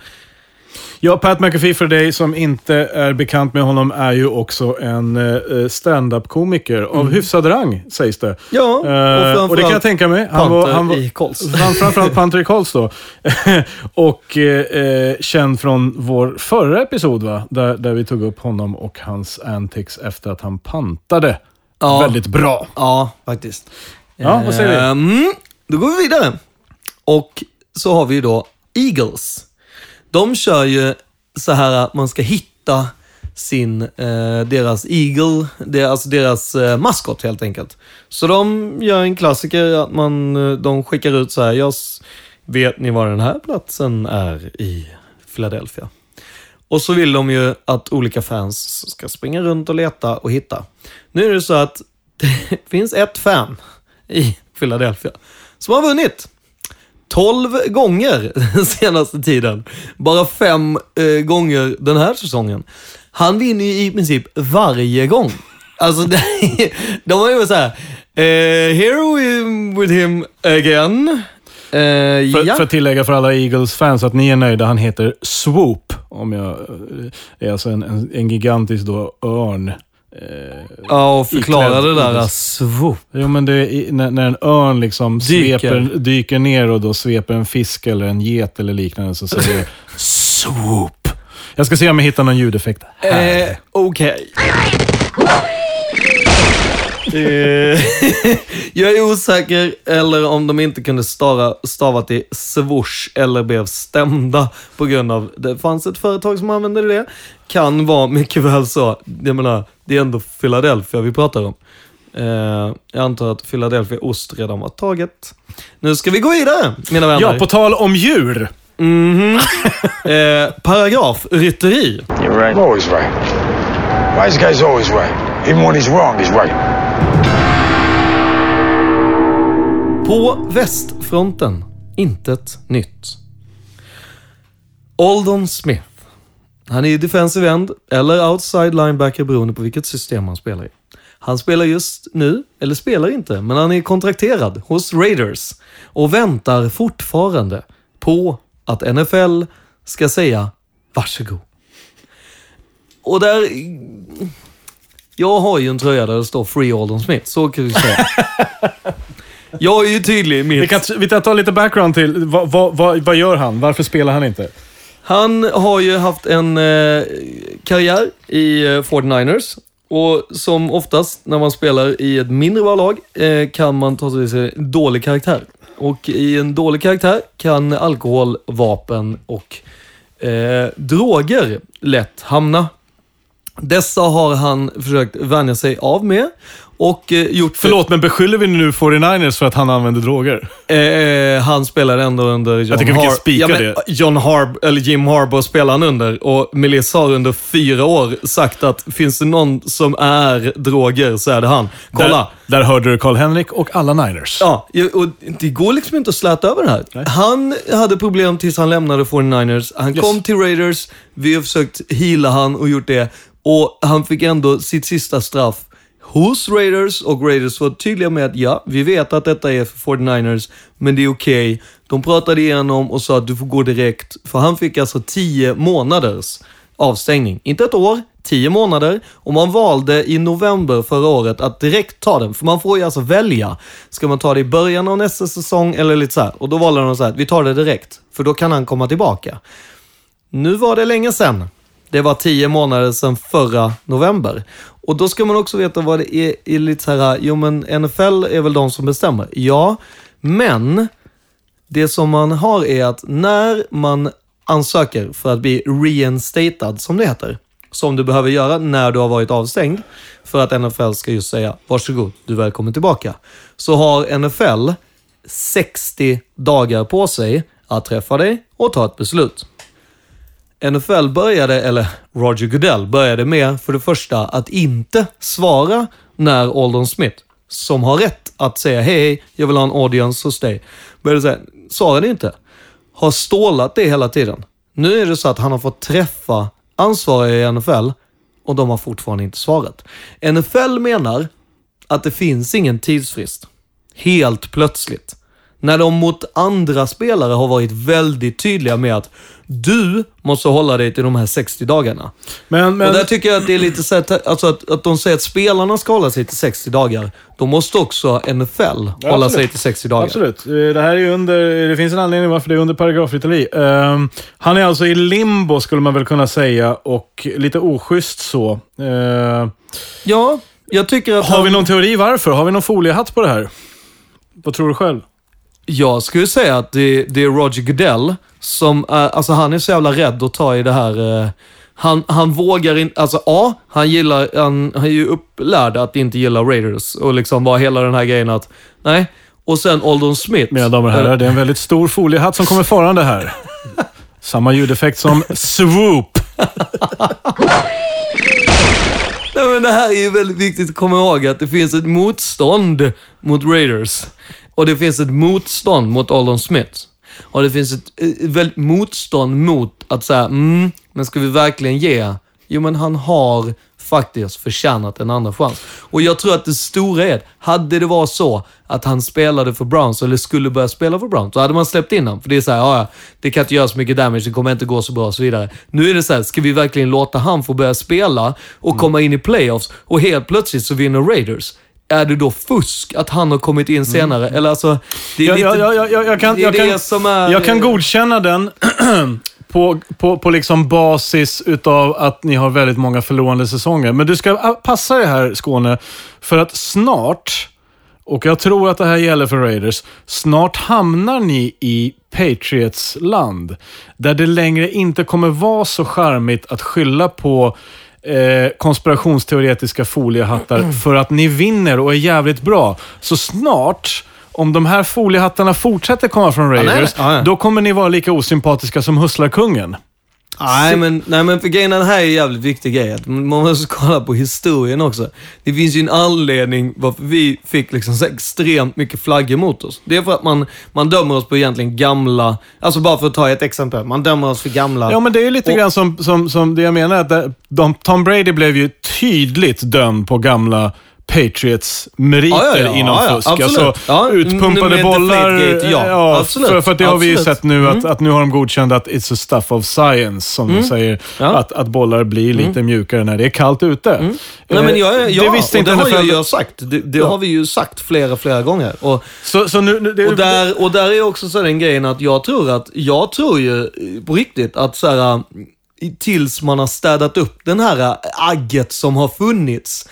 Ja, Pat McAfee för dig som inte är bekant med honom är ju också en eh, stand-up-komiker av hyfsad rang, sägs det. Mm. Ja, och Eh, och det kan jag framförallt tänka mig. panter i Colts. Han, framförallt Panter i Colts då. och eh, känd från vår förra episod, va? Där, där vi tog upp honom och hans antics efter att han pantade. Ja. Väldigt bra. Ja, faktiskt. Ja, vad säger vi? Mm, då går vi vidare. Och så har vi ju då Eagles. De kör ju så här att man ska hitta sin, eh, deras Eagle, det, alltså deras eh, maskot helt enkelt. Så de gör en klassiker att man, eh, de skickar ut så här, jag vet ni var den här platsen är i Philadelphia? Och så vill de ju att olika fans ska springa runt och leta och hitta. Nu är det så att det finns ett fan i Philadelphia som har vunnit 12 gånger den senaste tiden. Bara fem eh, gånger den här säsongen. Han vinner ju i princip varje gång. Alltså, det, de har ju varit såhär, eh, here we with him again. Eh, För, ja. för att tillägga för alla Eagles-fans att ni är nöjda, han heter Swoop. Om jag, det är alltså en, en, en gigantisk då örn. Eh, ja, och förklara det där. Swoop. Jo, men det är, när, när en örn liksom Dyker. Sveper, dyker ner och då sveper en fisk eller en get eller liknande så säger det swoop. Jag ska se om jag hittar någon ljudeffekt här. Eh, Okej. Eh, jag är osäker, eller om de inte kunde stava, stava till swoosh eller blev stämda på grund av, det fanns ett företag som använde det. Kan vara mycket väl så. Jag menar, det är ändå Philadelphia vi pratar om. Eh, jag antar att Philadelphia ost redan var taget. Nu ska vi gå vidare, mina vänner. Ja, på tal om djur. eh, paragraf, rytteri. You're right. I'm always right. Wise guy's always right. Even when he's wrong, he's right. På västfronten, intet nytt. Oldon Smith. Han är ju defensive end eller outside linebacker beroende på vilket system han spelar i. Han spelar just nu, eller spelar inte, men han är kontrakterad hos Raiders och väntar fortfarande på att NFL ska säga varsågod. Och där... Jag har ju en tröja där det står Free Alden Smith, så kan vi säga. Jag är ju tydlig i mitt... Vi kan, vi kan ta lite background till, vad, vad, vad, vad gör han? Varför spelar han inte? Han har ju haft en eh, karriär i eh, 49ers. Och som oftast när man spelar i ett mindre bra lag eh, kan man ta till sig dålig karaktär. Och i en dålig karaktär kan alkohol, vapen och eh, droger lätt hamna. Dessa har han försökt vänja sig av med och eh, gjort... Förlåt, men beskyller vi nu 49ers för att han använder droger? Eh, han spelar ändå under John tycker vi kan spika men det. John Harb eller Jim Harbaugh spelar han under och Melissa har under fyra år sagt att finns det någon som är droger så är det han. Kolla! Där, där hörde du Karl-Henrik och alla Niners. Ja, och det går liksom inte att släta över det här. Han hade problem tills han lämnade 49ers. Han Yes. kom till Raiders. Vi har försökt heala han och gjort det. Och han fick ändå sitt sista straff hos Raiders och Raiders var tydliga med att ja, vi vet att detta är för 49ers, men det är okej. De pratade igenom och sa att du får gå direkt. För han fick alltså 10 månaders avstängning. Inte ett år, 10 månader. Och man valde i november förra året att direkt ta den. För man får ju alltså välja. Ska man ta det i början av nästa säsong eller lite så här. Och då valde de så här, vi tar det direkt. För då kan han komma tillbaka. Nu var det länge sedan. Det var tio månader sedan förra november. Och då ska man också veta vad det är, är lite så här, jo men NFL är väl de som bestämmer. Ja, men det som man har är att när man ansöker för att bli reinstated, som det heter, som du behöver göra när du har varit avstängd, för att NFL ska just säga varsågod, du är välkommen tillbaka, så har NFL 60 dagar på sig att träffa dig och ta ett beslut. NFL började, eller Roger Goodell började med, för det första, att inte svara när Aldon Smith, som har rätt att säga hej, hej, jag vill ha en audience hos dig, började säga, svarade inte. Har stålat det hela tiden. Nu är det så att han har fått träffa ansvariga i NFL och de har fortfarande inte svarat. NFL menar att det finns ingen tidsfrist. Helt plötsligt. När de mot andra spelare har varit väldigt tydliga med att du måste hålla dig till de här 60 dagarna. Men, men, Och där tycker jag att det är lite så att, alltså att, att de säger att spelarna ska hålla sig till 60 dagar. Då måste också NFL hålla absolut. sig till 60 dagar. Absolut. Eh, Det här är under, det finns en anledning varför det är under paragrafrytteri. Um, han är alltså i limbo, skulle man väl kunna säga, och lite oschysst så. Eh, Ja, jag tycker att har han, vi någon teori varför? Har vi någon foliehatt på det här? Vad tror du själv? Jag skulle säga att det, det är Roger Goodell som, är, alltså han är så jävla rädd att ta i det här. eh, han, han vågar inte, alltså A, han gillar, han, han är ju upplärd att inte gilla Raiders och liksom bara hela den här grejen att, nej. Och sen Oldon Smith. Mina damer och herrar, det är en väldigt stor foliehatt som kommer farande här. Samma ljudeffekt som swoop. Nej, men det här är ju väldigt viktigt att komma ihåg att det finns ett motstånd mot Raiders. Och det finns ett motstånd mot Oldon Smith. Och det finns ett, ett väldigt motstånd mot att säga, mm, men ska vi verkligen ge? Jo, men han har faktiskt förtjänat en andra chans. Och jag tror att det stora är, hade det varit så att han spelade för Browns, eller skulle börja spela för Browns, så hade man släppt in honom. För det är såhär, ja, ja, det kan inte göra så mycket damage, det kommer inte gå så bra och så vidare. Nu är det så här, ska vi verkligen låta han få börja spela och komma in i playoffs och helt plötsligt så vinner Raiders? Är det då fusk att han har kommit in senare? Eller alltså, det är Jag, lite... jag, jag, jag, jag, kan, det är det kan, som är... jag kan godkänna den på, på, på liksom basis utav att ni har väldigt många förlorande säsonger. Men du ska passa dig här, Skåne, för att snart, och jag tror att det här gäller för Raiders, snart hamnar ni i Patriots land. Där det längre inte kommer vara så charmigt att skylla på eh, konspirationsteoretiska foliehattar för att ni vinner och är jävligt bra. Så snart, om de här foliehattarna fortsätter komma från nej, Raiders, nej. Ja, ja. då kommer ni vara lika osympatiska som Hustlarkungen. Nej men, nej, men för grejen, här är en jävligt viktig grej. Att man måste kolla på historien också. Det finns ju en anledning varför vi fick liksom så extremt mycket flaggor mot oss. Det är för att man, man dömer oss på egentligen gamla, alltså bara för att ta ett exempel. Man dömer oss för gamla... Ja, men det är lite Och- grann som, som, som det jag menar. Att de, Tom Brady blev ju tydligt dömd på gamla Patriots meriter Ja, ja, ja, inom fusk. absolut. Alltså, utpumpade bollar. Ja. Absolut. För, för att det har vi ju Absolut. Mm. sett nu, att, att nu har de godkänt att it's a stuff of science, som de säger. Ja. Mm. Att, att bollar blir lite mjukare när det är kallt ute. Nej, men jag, Eh, ja, det visste och inte det har jag ju sagt. Det, det har vi ju sagt flera, flera gånger. Och, Så, så nu, det, och, där, och där är också så den grejen att jag tror att, jag tror ju eh, på riktigt att så här, i- tills man har städat upp den här eh, agget som har funnits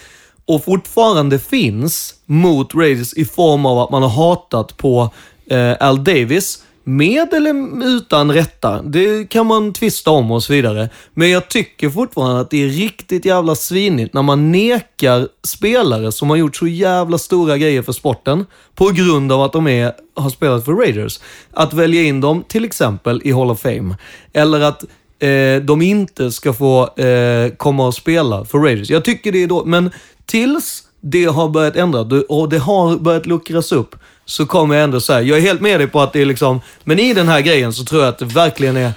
och fortfarande finns mot Raiders i form av att man har hatat på eh, Al Davis, med eller utan rätta. Det kan man tvista om och så vidare. Men jag tycker fortfarande att det är riktigt jävla svinigt när man nekar spelare som har gjort så jävla stora grejer för sporten på grund av att de är, har spelat för Raiders. Att välja in dem till exempel i Hall of Fame. Eller att eh, de inte ska få eh, komma och spela för Raiders. Jag tycker det är då, men tills det har börjat ändras och det har börjat luckras upp så kommer jag ändå säga, jag är helt med dig på att det är liksom, men i den här grejen så tror jag att det verkligen är,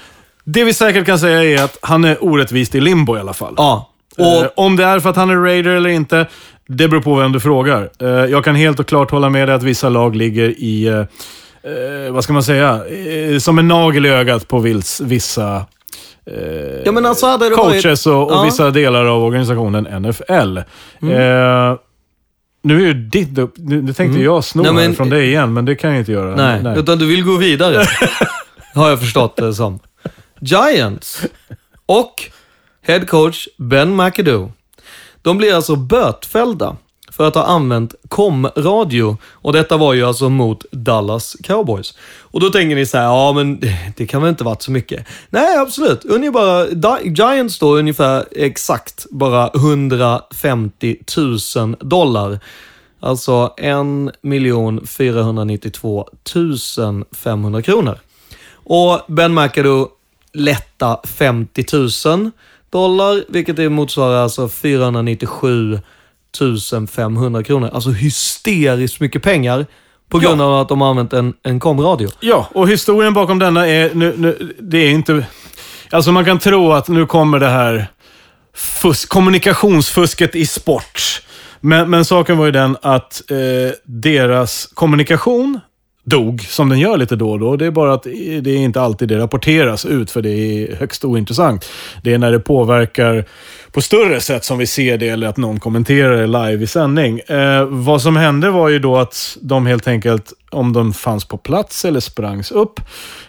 det vi säkert kan säga är att han är orättvist i limbo i alla fall. ja. Eh, Och, om det är för att han är raider eller inte, det beror på vem du frågar. Eh, jag kan helt och klart hålla med dig att vissa lag ligger i, eh, eh, vad ska man säga, eh, som en nagel i ögat på vils, vissa eh, ja men alltså hade det varit... coaches och, och Ja. vissa delar av organisationen NFL. Eh, nu är ju ditt upp, nu, tänkte jag sno Nej, men- från dig igen, men det kan jag inte göra. Nej, utan du vill gå vidare. har jag förstått det som. Giants och head coach Ben McAdoo. De blir alltså bötfällda för att ha använt komradio Och detta var ju alltså mot Dallas Cowboys. Och då tänker ni så här, ja men det- kan väl inte varit så mycket? Nej, absolut. Ungefär, Giants då ungefär exakt bara 150 000 dollar. Alltså 1 492 500 kronor. Och Ben McAdoo lätta 50 000 dollar, vilket det motsvarar alltså 497 500 kronor. Alltså hysteriskt mycket pengar på grund av att de har använt en, en komradio. Ja, och historien bakom denna är, nu, nu, det är inte... Alltså man kan tro att nu kommer det här fusk, kommunikationsfusket i sport. Men, men saken var ju den att eh, deras kommunikation dog, som den gör lite då och då. Det är bara att det är inte alltid det rapporteras ut, för det är högst ointressant. Det är när det påverkar på större sätt som vi ser det, eller att någon kommenterar det live i sändning. Eh, vad som hände var ju då att de helt enkelt, om de fanns på plats eller sprangs upp,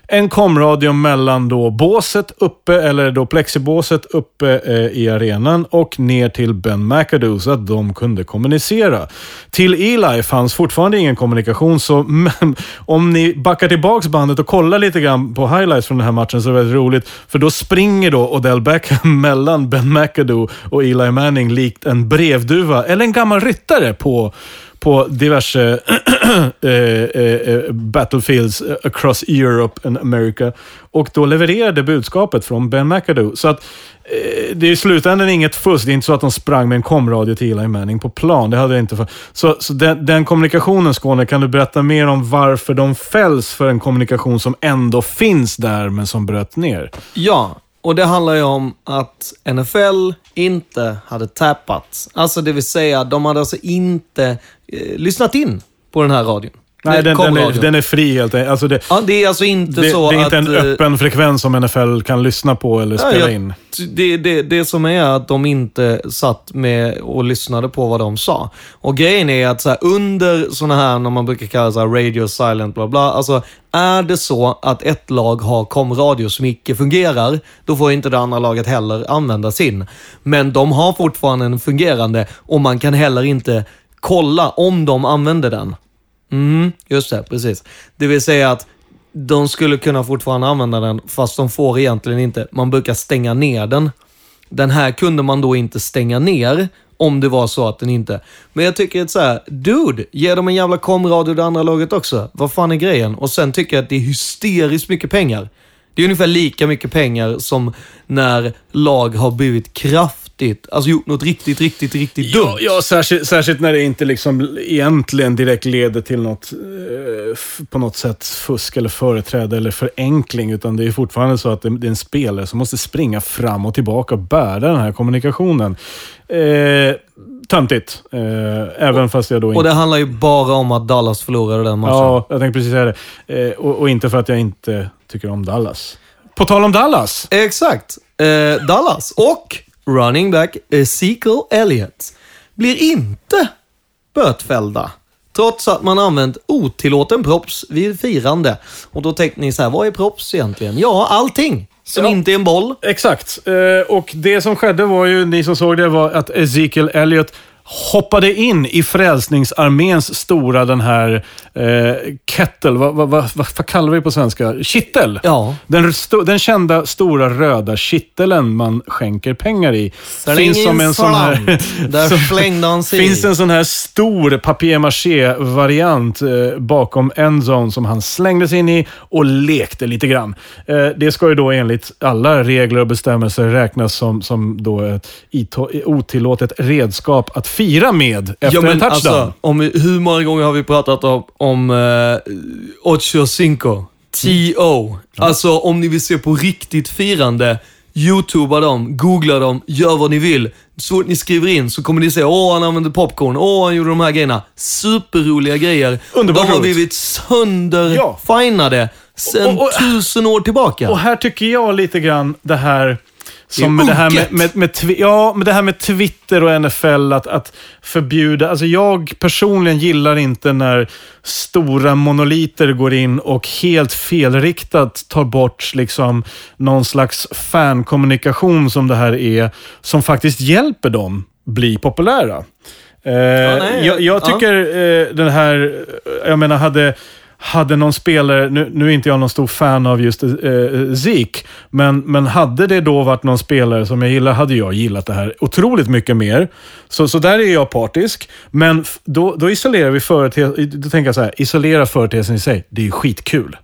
en komradio mellan då båset uppe, eller då plexibåset uppe eh, i arenan och ner till Ben McAdoo så att de kunde kommunicera. Till Eli fanns fortfarande ingen kommunikation, så men, om ni backar tillbaks bandet och kollar lite grann på highlights från den här matchen så är det väldigt roligt. För då springer då Odell Beckham mellan Ben McAdoo och Eli Manning likt en brevduva, eller en gammal ryttare på på diverse eh, eh, eh, battlefields eh, across Europe and America. Och då levererade budskapet från Ben McAdoo. Så att eh, det är i slutändan inget fusk. Det är inte så att de sprang med en komradio till Eli Manning på plan. Det hade jag inte för. Så, så den, den kommunikationen, Skåne, kan du berätta mer om varför de fälls för en kommunikation som ändå finns där, men som bröt ner? Ja, och det handlar ju om att NFL inte hade tappat. Alltså det vill säga, de hade alltså inte eh, lyssnat in på den här radion. Nej, den, den, är, den är fri helt enkelt. Alltså det, Ja, det är alltså inte det, så det är inte att... en eh, öppen frekvens som NFL kan lyssna på eller Ja, spela jag- in. Det, det, det som är att de inte satt med och lyssnade på vad de sa. Och grejen är att så här, under sådana här, när man brukar kalla så här radio silent, bla bla. Alltså, är det så att ett lag har komradio som icke fungerar, då får inte det andra laget heller använda sin. Men de har fortfarande en fungerande och man kan heller inte kolla om de använder den. Mm, just det, precis. Det vill säga att de skulle kunna fortfarande använda den, fast de får egentligen inte. Man brukar stänga ner den. Den här kunde man då inte stänga ner, om det var så att den inte... Men jag tycker att så här, dude, ge dem en jävla komradio det andra laget också. Vad fan är grejen? Och sen tycker jag att det är hysteriskt mycket pengar. Det är ungefär lika mycket pengar som när lag har blivit kraft kraftigt, alltså gjort något riktigt, riktigt, riktigt dumt. Ja, ja särskilt, särskilt när det inte liksom egentligen direkt leder till något, eh, på något sätt fusk eller företräde eller förenkling. Utan det är fortfarande så att det, det är en spelare som måste springa fram och tillbaka och bära den här kommunikationen. Eh, töntigt. Eh, även fast jag då inte... Och det handlar ju bara om att Dallas förlorade den matchen. Ja, jag tänkte precis säga det. Eh, och, och inte för att jag inte tycker om Dallas. På tal om Dallas. Exakt. Eh, Dallas och running back Ezekiel Elliott blir inte bötfällda. Trots att man använt otillåten props vid firande. Och då tänkte ni så här, vad är props egentligen? Ja, allting som Ja. inte är en boll. Exakt. Eh, och det som skedde var ju, ni som såg det, var att Ezekiel Elliott hoppade in i Frälsningsarméns stora den här eh, kettle, vad, vad, vad, vad kallar vi på svenska? Kittel. Ja. Den, den kända stora röda kitteln man skänker pengar i. Släng in slant. Där som- slängde han sig finns en sån här stor papier-maché-variant eh, bakom endzone som han slängde sig in i och lekte lite grann. Eh, det ska ju då enligt alla regler och bestämmelser räknas som, som då ett otillåtet redskap att fira med efter ja, men en touchdown. Alltså, om, hur många gånger har vi pratat om, om uh, Ocho Cinco? T.O. Alltså, om ni vill se på riktigt firande, youtuba dem, googla dem, gör vad ni vill. Så fort ni skriver in så kommer ni se åh han använde popcorn, åh han gjorde de här grejerna. Superroliga grejer. Underbart de har roligt. blivit sönderfinade sen Och- och- tusen år tillbaka. Och här tycker jag lite grann det här som med det här med, med, med, ja, med det här med Twitter och NFL, att, att förbjuda. Alltså jag personligen gillar inte när stora monoliter går in och helt felriktat tar bort liksom någon slags fankommunikation som det här är, som faktiskt hjälper dem bli populära. Eh, nej, jag, jag ja. tycker eh, den här, jag menar, hade hade någon spelare, nu, nu är inte jag någon stor fan av just eh, eh, Zeke, men, men hade det då varit någon spelare som jag gillar, hade jag gillat det här otroligt mycket mer. Så, så där är jag partisk. Men då, då isolerar vi företeelsen, då tänker jag så här, isolera företeelsen i sig, det är ju skitkul.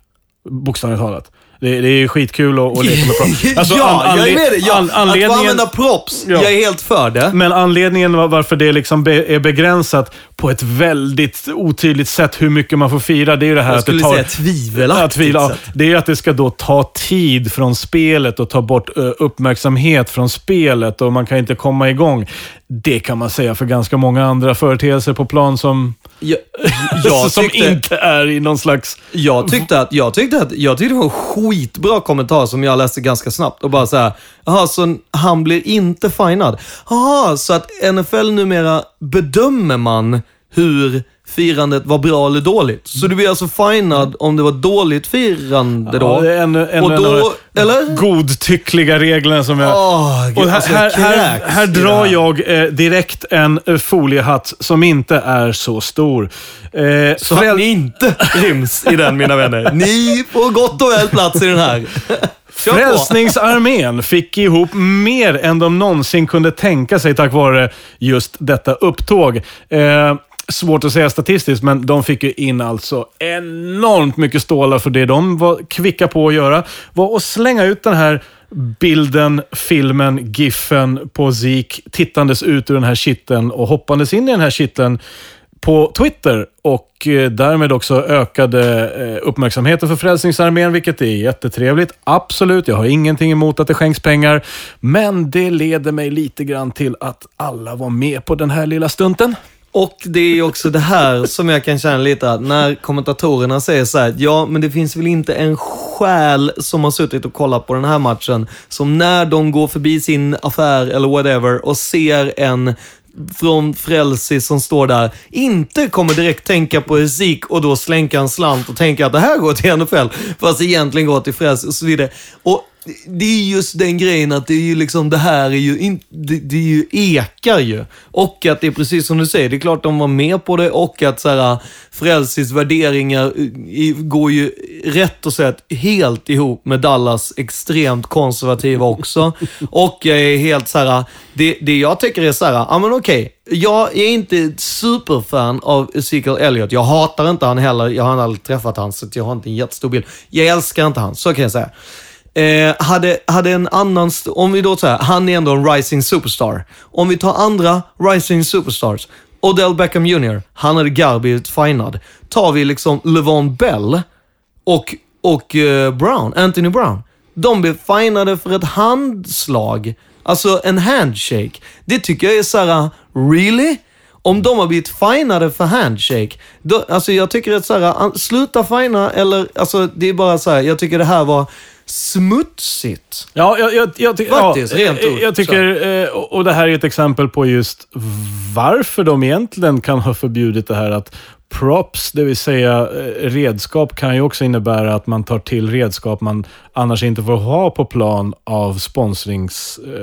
Bokstavligt talat. Det, det är ju skitkul att, att leka med props. Alltså, ja, an- jag är med dig. Ja, an- att få anledningen- använda props, Ja. jag är helt för det. men anledningen var- varför det liksom be, är begränsat på ett väldigt otydligt sätt hur mycket man får fira, det är ju det här Jag att det skulle tar... säga tvivelaktigt Ja. Det är att det ska då ta tid från spelet och ta bort uppmärksamhet från spelet och man kan inte komma igång. Det kan man säga för ganska många andra företeelser på plan som, Jag, jag, som tyckte, inte är i någon slags... jag, tyckte att, jag, tyckte att, jag tyckte det var en skitbra kommentar som jag läste ganska snabbt. Och bara så här, jaha, så han blir inte finad. Jaha, så att NFL numera bedömer man hur firandet var bra eller dåligt. Så du blir alltså finad om det var dåligt firande då? Ja, det ännu, ännu och då, eller? godtyckliga reglerna som jag... Gud, och här, alltså, här, här, här drar jag eh, direkt en eh, foliehatt som inte är så stor. Eh, Så att ni inte ryms i den, mina vänner. Ni får gott och väl plats i den här. Frälsningsarmén fick ihop mer än de någonsin kunde tänka sig tack vare just detta upptåg. Eh, svårt att säga statistiskt, men de fick ju in alltså enormt mycket stålar för det de var kvicka på att göra. var att slänga ut den här bilden, filmen, giffen på Zeke tittandes ut ur den här kitteln och hoppandes in i den här kitteln på Twitter och eh, därmed också ökade eh, uppmärksamheten för Frälsningsarmén, vilket är jättetrevligt. Absolut, jag har ingenting emot att det skänks pengar, men det leder mig lite grann till att alla var med på den här lilla stunten. Och det är också det här som jag kan känna lite att när kommentatorerna säger så här, ja men det finns väl inte en själ som har suttit och kollat på den här matchen, som när de går förbi sin affär eller whatever och ser en från Frälsi som står där, inte kommer direkt tänka på Zik och då slänka en slant och tänka att det här går till NFL, fast egentligen går till Frälsi och så vidare. Och det är just den grejen att det är ju liksom, det här är ju, in, det, det är ju ekar ju. Och att det är precis som du säger, det är klart de var med på det och att så här, Frälsis värderingar i, går ju rätt och sett helt ihop med Dallas extremt konservativa också. och jag är helt så här, det, det jag tycker är så här, ja men okej, jag är inte superfan av Ezekiel Elliott. Jag hatar inte han heller. Jag har aldrig träffat han, så jag har inte en jättestor bild. Jag älskar inte han, så kan jag säga. Eh, hade, hade en annan, om vi då säger, han är ändå en rising superstar. Om vi tar andra rising superstars. Odell Beckham Jr, han hade garv blivit finad. Tar vi liksom LeVon Bell och, och eh, Brown, Anthony Brown. De blev finade för ett handslag. Alltså en handshake. Det tycker jag är såhär, really? Om de har blivit finade för handshake, då, alltså jag tycker att såhär, sluta fina eller, alltså det är bara såhär, jag tycker det här var smutsigt. Ja, jag, jag, jag, ty Faktiskt, ja, rent jag, ut jag tycker, eh, och det här är ett exempel på just varför de egentligen kan ha förbjudit det här att props, det vill säga eh, redskap, kan ju också innebära att man tar till redskap man annars inte får ha på plan av sponsringsskäl. Eh,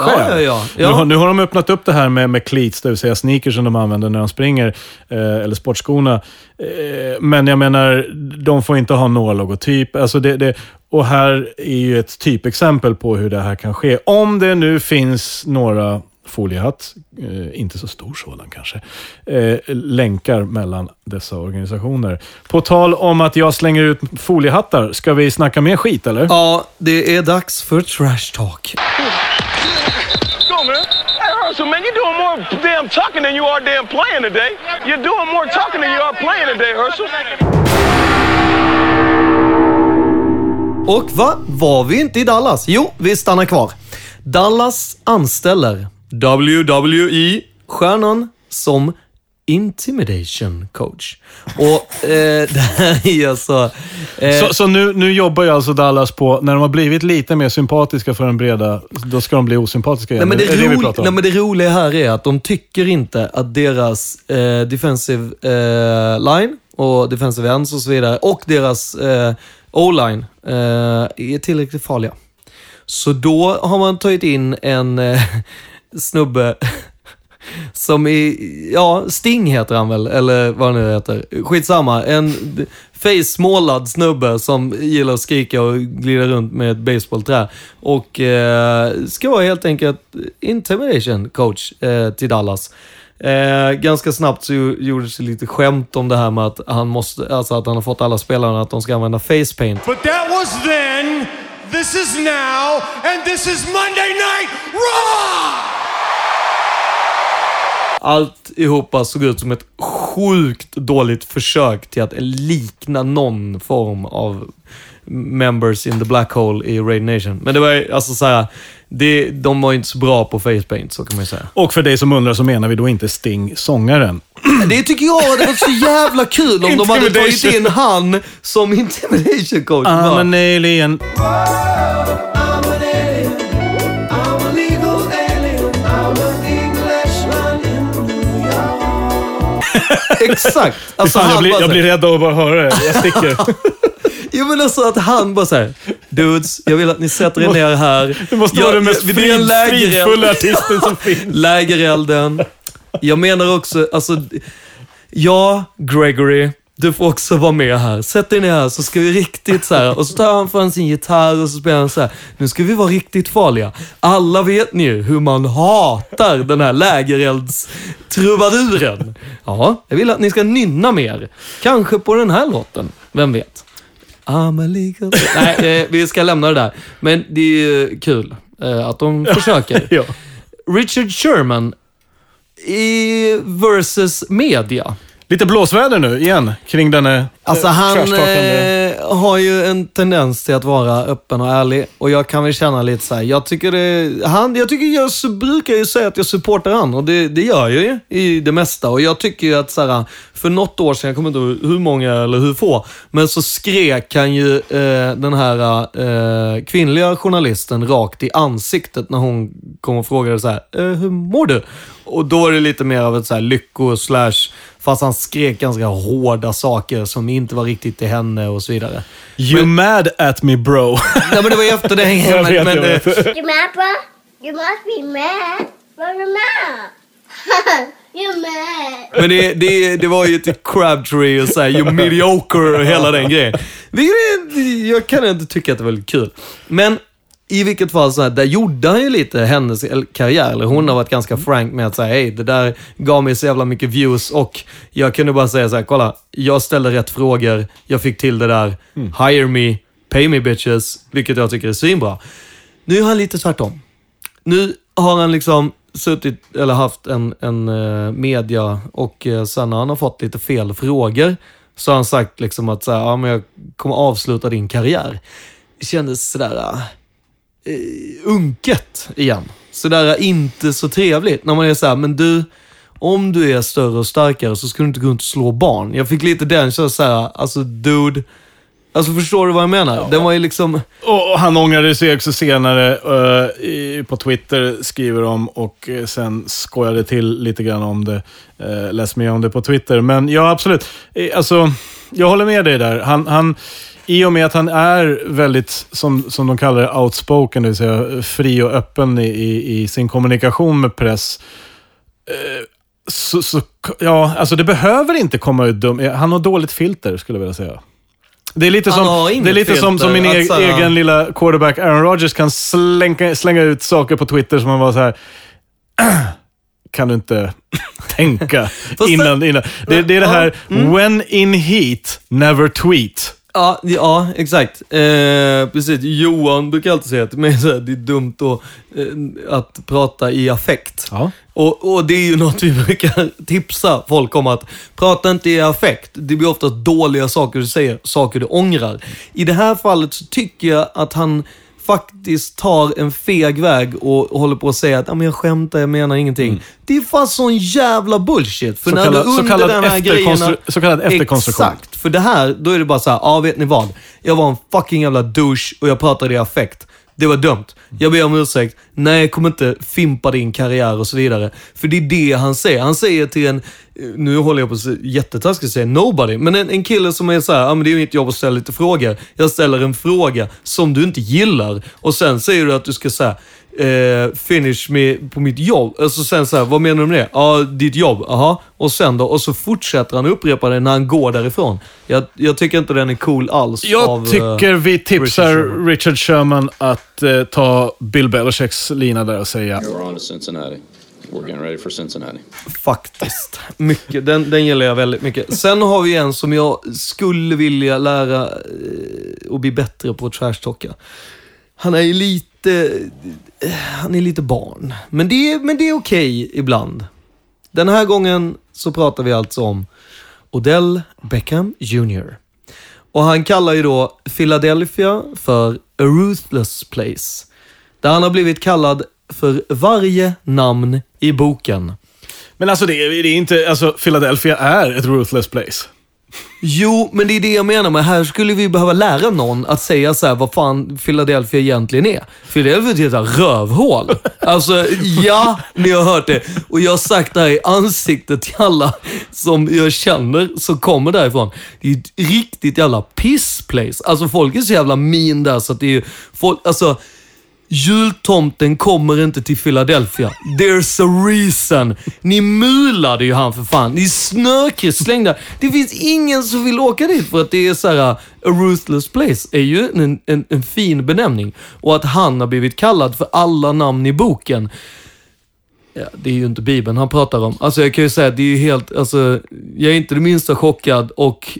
ja, ja, ja. Nu, har, nu har de öppnat upp det här med, med cleats, det vill säga sneakers som de använder när de springer, eh, eller sportskorna. Eh, men jag menar, de får inte ha några logotyp. Alltså det, det, och här är ju ett typexempel på hur det här kan ske. Om det nu finns några foliehatt, eh, inte så stor sådan kanske, eh, länkar mellan dessa organisationer. På tal om att jag slänger ut foliehattar, ska vi snacka mer skit eller? Ja, det är dags för trash talk. Herschel, man, you're doing more damn talking than you are damn playing today. You're doing more talking than you are playing today, Herschel. Och vad var vi inte i Dallas? Jo, vi stannar kvar. Dallas anställer WWE-stjärnan som intimidation coach. Och eh, det här är alltså... Eh, så så nu, nu jobbar ju alltså Dallas på, när de har blivit lite mer sympatiska för den breda, då ska de bli osympatiska igen? Nej men, det det ro- om? nej, men det roliga här är att de tycker inte att deras eh, defensive eh, line och defensive ends och så vidare, och deras eh, O-line eh, är tillräckligt farliga. Så då har man tagit in en eh, snubbe som är, ja, Sting heter han väl, eller vad han nu heter. Skitsamma. En face-målad snubbe som gillar att skrika och glida runt med ett baseballträ. Och eh, ska vara helt enkelt intimidation coach eh, till Dallas. Eh, ganska snabbt så gjordes det lite skämt om det här med att han måste, alltså att han har fått alla spelarna att de ska använda face paint. But that was then, this is now, and this is Monday Night Raw! Alltihopa såg ut som ett sjukt dåligt försök till att likna någon form av members in the black hole i Raid Nation. Men det var ju alltså såhär, det, de var inte så bra på face paint, så kan man ju säga. Och för dig som undrar så menar vi då inte Sting, sångaren. Det tycker jag det var så jävla kul om de hade tagit in han som intimidation coach. I'm an alien. Exakt! Alltså, Fan, jag, blir, jag blir rädd av att bara höra det. Jag sticker. Jo men alltså att han bara såhär, dudes, jag vill att ni sätter er ner här. Det måste Jag- vara den mest fridfulla artisten som finns. Lägerelden. Jag menar också, alltså, ja, Gregory, du får också vara med här. Sätt dig ner här så ska vi riktigt så här. Och så tar han fram sin gitarr och så spelar han så här. Nu ska vi vara riktigt farliga. Alla vet ni ju hur man hatar den här lägereldstrubaduren. Ja, jag vill att ni ska nynna mer. Kanske på den här låten. Vem vet? I'm a legal... Nej, eh, vi ska lämna det där. Men det är kul eh, att de försöker. Ja. Richard Sherman i versus media. Lite blåsväder nu igen kring denna Alltså eh, han eh, har ju en tendens till att vara öppen och ärlig. Och jag kan väl känna lite så här. jag tycker det, han, jag tycker jag brukar ju säga att jag supportar han och det, det gör jag ju i det mesta. Och jag tycker ju att så här, för något år sedan, jag kommer inte ihåg hur många eller hur få, men så skrek han ju eh, den här eh, kvinnliga journalisten rakt i ansiktet när hon kom och frågade så här, eh, hur mår du? Och då är det lite mer av ett så här lycko slash, fast han skrek ganska hårda saker som inte var riktigt till henne och så vidare. You mad at me bro. Ja, men det var ju efter det. Jag men, vet, men, jag vet. You mad, bro? You must be mad. You're mad. Men det, det, det var ju till Crabtree och såhär, you mediocre och hela den grejen. Vilket är- Jag kan inte tycka att det var väldigt kul. Men i vilket fall, så här, där gjorde han ju lite hennes karriär. Eller hon har varit ganska frank med att säga, hej, det där gav mig så jävla mycket views och jag kunde bara säga så här, kolla, jag ställde rätt frågor, jag fick till det där, hire me, pay me bitches, vilket jag tycker är svinbra. Nu är han lite tvärtom. Nu har han liksom suttit, eller haft en, en eh, media och eh, sen när han har fått lite fel frågor så har han sagt liksom att så här, ja, men jag kommer avsluta din karriär. Det kändes sådär eh, unket igen. Sådär inte så trevligt. När man är såhär, men du, om du är större och starkare så ska du inte gå runt och slå barn. Jag fick lite den känslan såhär, alltså dude. Alltså förstår du vad jag menar? Den var ju liksom... Och han ångrade sig också senare eh, i, på Twitter, skriver om och eh, sen skojade till lite grann om det. Uh, läs mer om det på Twitter. Men ja, absolut. Eh, alltså, jag håller med dig där. Han, han, I och med att han är väldigt, som, som de kallar det, outspoken, det vill säga fri och öppen i, i, i sin kommunikation med press. eh, så, så, ja, alltså det behöver inte komma ut dum. Han har dåligt filter, skulle jag vilja säga. Det är lite som, det är lite som, som min e- så här- egen lilla quarterback Aaron Rodgers kan slänga, slänga ut saker på Twitter som man var så här. Kan du inte tänka innan, innan. Det, det är det här, Mm. when in heat, never tweet. Ja, ja exakt. Eh, precis. Johan brukar alltid säga till mig att det är dumt att, eh, att prata i affekt. Ja. Och, och det är ju något vi brukar tipsa folk om att prata inte i affekt. Det blir ofta dåliga saker du säger, saker du ångrar. I det här fallet så tycker jag att han faktiskt tar en feg väg och, och håller på att säga att "Ja, men jag skämtar, jag menar ingenting. Det är fan sån jävla bullshit. För Så när kallad- du under kallad den här grejerna... så kallad efterkonstruktion. Exakt. För det här, då är det bara så här, ja vet ni vad? Jag var en fucking jävla douche och jag pratade i affekt. Det var dumt. Jag ber om ursäkt. Nej, jag kommer inte fimpa din karriär och så vidare. För det är det han säger. Han säger till en, nu håller jag på att säga jättetaskigt att säga nobody, men en, en kille som är så här, ja men det är ju mitt jobb att ställa lite frågor. Jag ställer en fråga som du inte gillar och sen säger du att du ska säga eh, finish med, på mitt jobb. Alltså sen så här, vad menar du med det? Ja, ditt jobb. Aha. Och sen då? Och så fortsätter han upprepa det när han går därifrån. Jag, jag tycker inte den är cool alls. Jag av, eh, tycker vi tipsar Richard Sherman. Richard Sherman att eh, ta Bill Belichicks lina där och säga We're on to Cincinnati. We're getting ready for Cincinnati. Faktiskt. Mycket. Den, den gillar jag väldigt mycket. Sen har vi en som jag skulle vilja lära eh, och bli bättre på att trashtalka. Han är ju lite lite... Han är lite barn. Men det är, men det är okej ibland. Den här gången så pratar vi alltså om Odell Beckham Jr. Och han kallar ju då Philadelphia för a ruthless place. Där han har blivit kallad för varje namn i boken. Men alltså det, är- det är inte, alltså Philadelphia är ett ruthless place. Jo, men det är det jag menar med. Här skulle vi behöva lära någon att säga så här, vad fan Philadelphia egentligen är. Philadelphia är ett jävla rövhål. Alltså, ja, ni har hört det. Och jag har sagt det här i ansiktet till alla som jag känner som kommer därifrån. Det är ett riktigt jävla pissplace. Alltså folk är så jävla mean där så att det är ju folk, alltså jultomten kommer inte till Philadelphia. There's a reason. Ni mulade ju han för fan. Ni snökrysslängda. Det finns ingen som vill åka dit för att det är så här, a ruthless place är ju en, en, en fin benämning. Och att han har blivit kallad för alla namn i boken. Ja, det är ju inte Bibeln han pratar om. Alltså jag kan ju säga att det är ju helt, alltså, jag är inte det minsta chockad och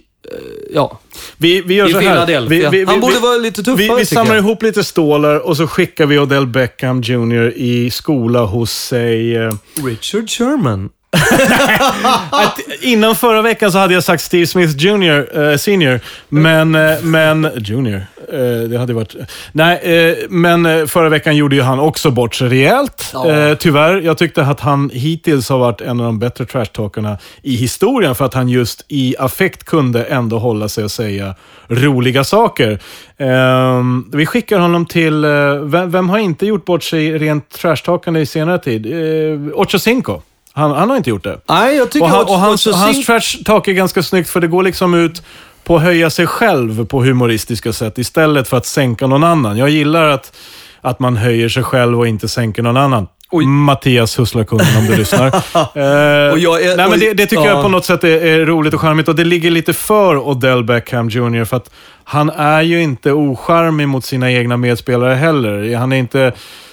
ja. Vi, vi gör I så här. Philadelphia. Han borde vara lite tuffare, Vi, vi samlar jag. ihop lite stålar och så skickar vi Odell Beckham Jr. i skola hos sig... eh, Richard Sherman. att innan förra veckan så hade jag sagt Steve Smith Jr. eh, Senior, men... eh, men junior. Eh, det hade varit... Nej, men förra veckan gjorde ju han också bort sig rejält. Ja. Tyvärr. Jag tyckte att han hittills har varit en av de bättre trashtalkarna i historien för att han just i affekt kunde ändå hålla sig och säga roliga saker. Ehm, vi skickar honom till... vem, vem har inte gjort bort sig rent trashtalkande i senare tid? Uh, Ocho Cinco. Han, han har inte gjort det. Nej, jag tycker och, han, och hans, Ocho hans trash talk är ganska snyggt för det går liksom ut på att höja sig själv på humoristiska sätt istället för att sänka någon annan. Jag gillar att, att man höjer sig själv och inte sänker någon annan. Mattias Husslakunden om du lyssnar. Eh, Och jag är- nej, men och- det, det tycker ja. jag på något sätt är, är roligt och charmigt och det ligger lite för Odell Beckham Jr. för att han är ju inte ocharmig mot sina egna medspelare heller. Han är inte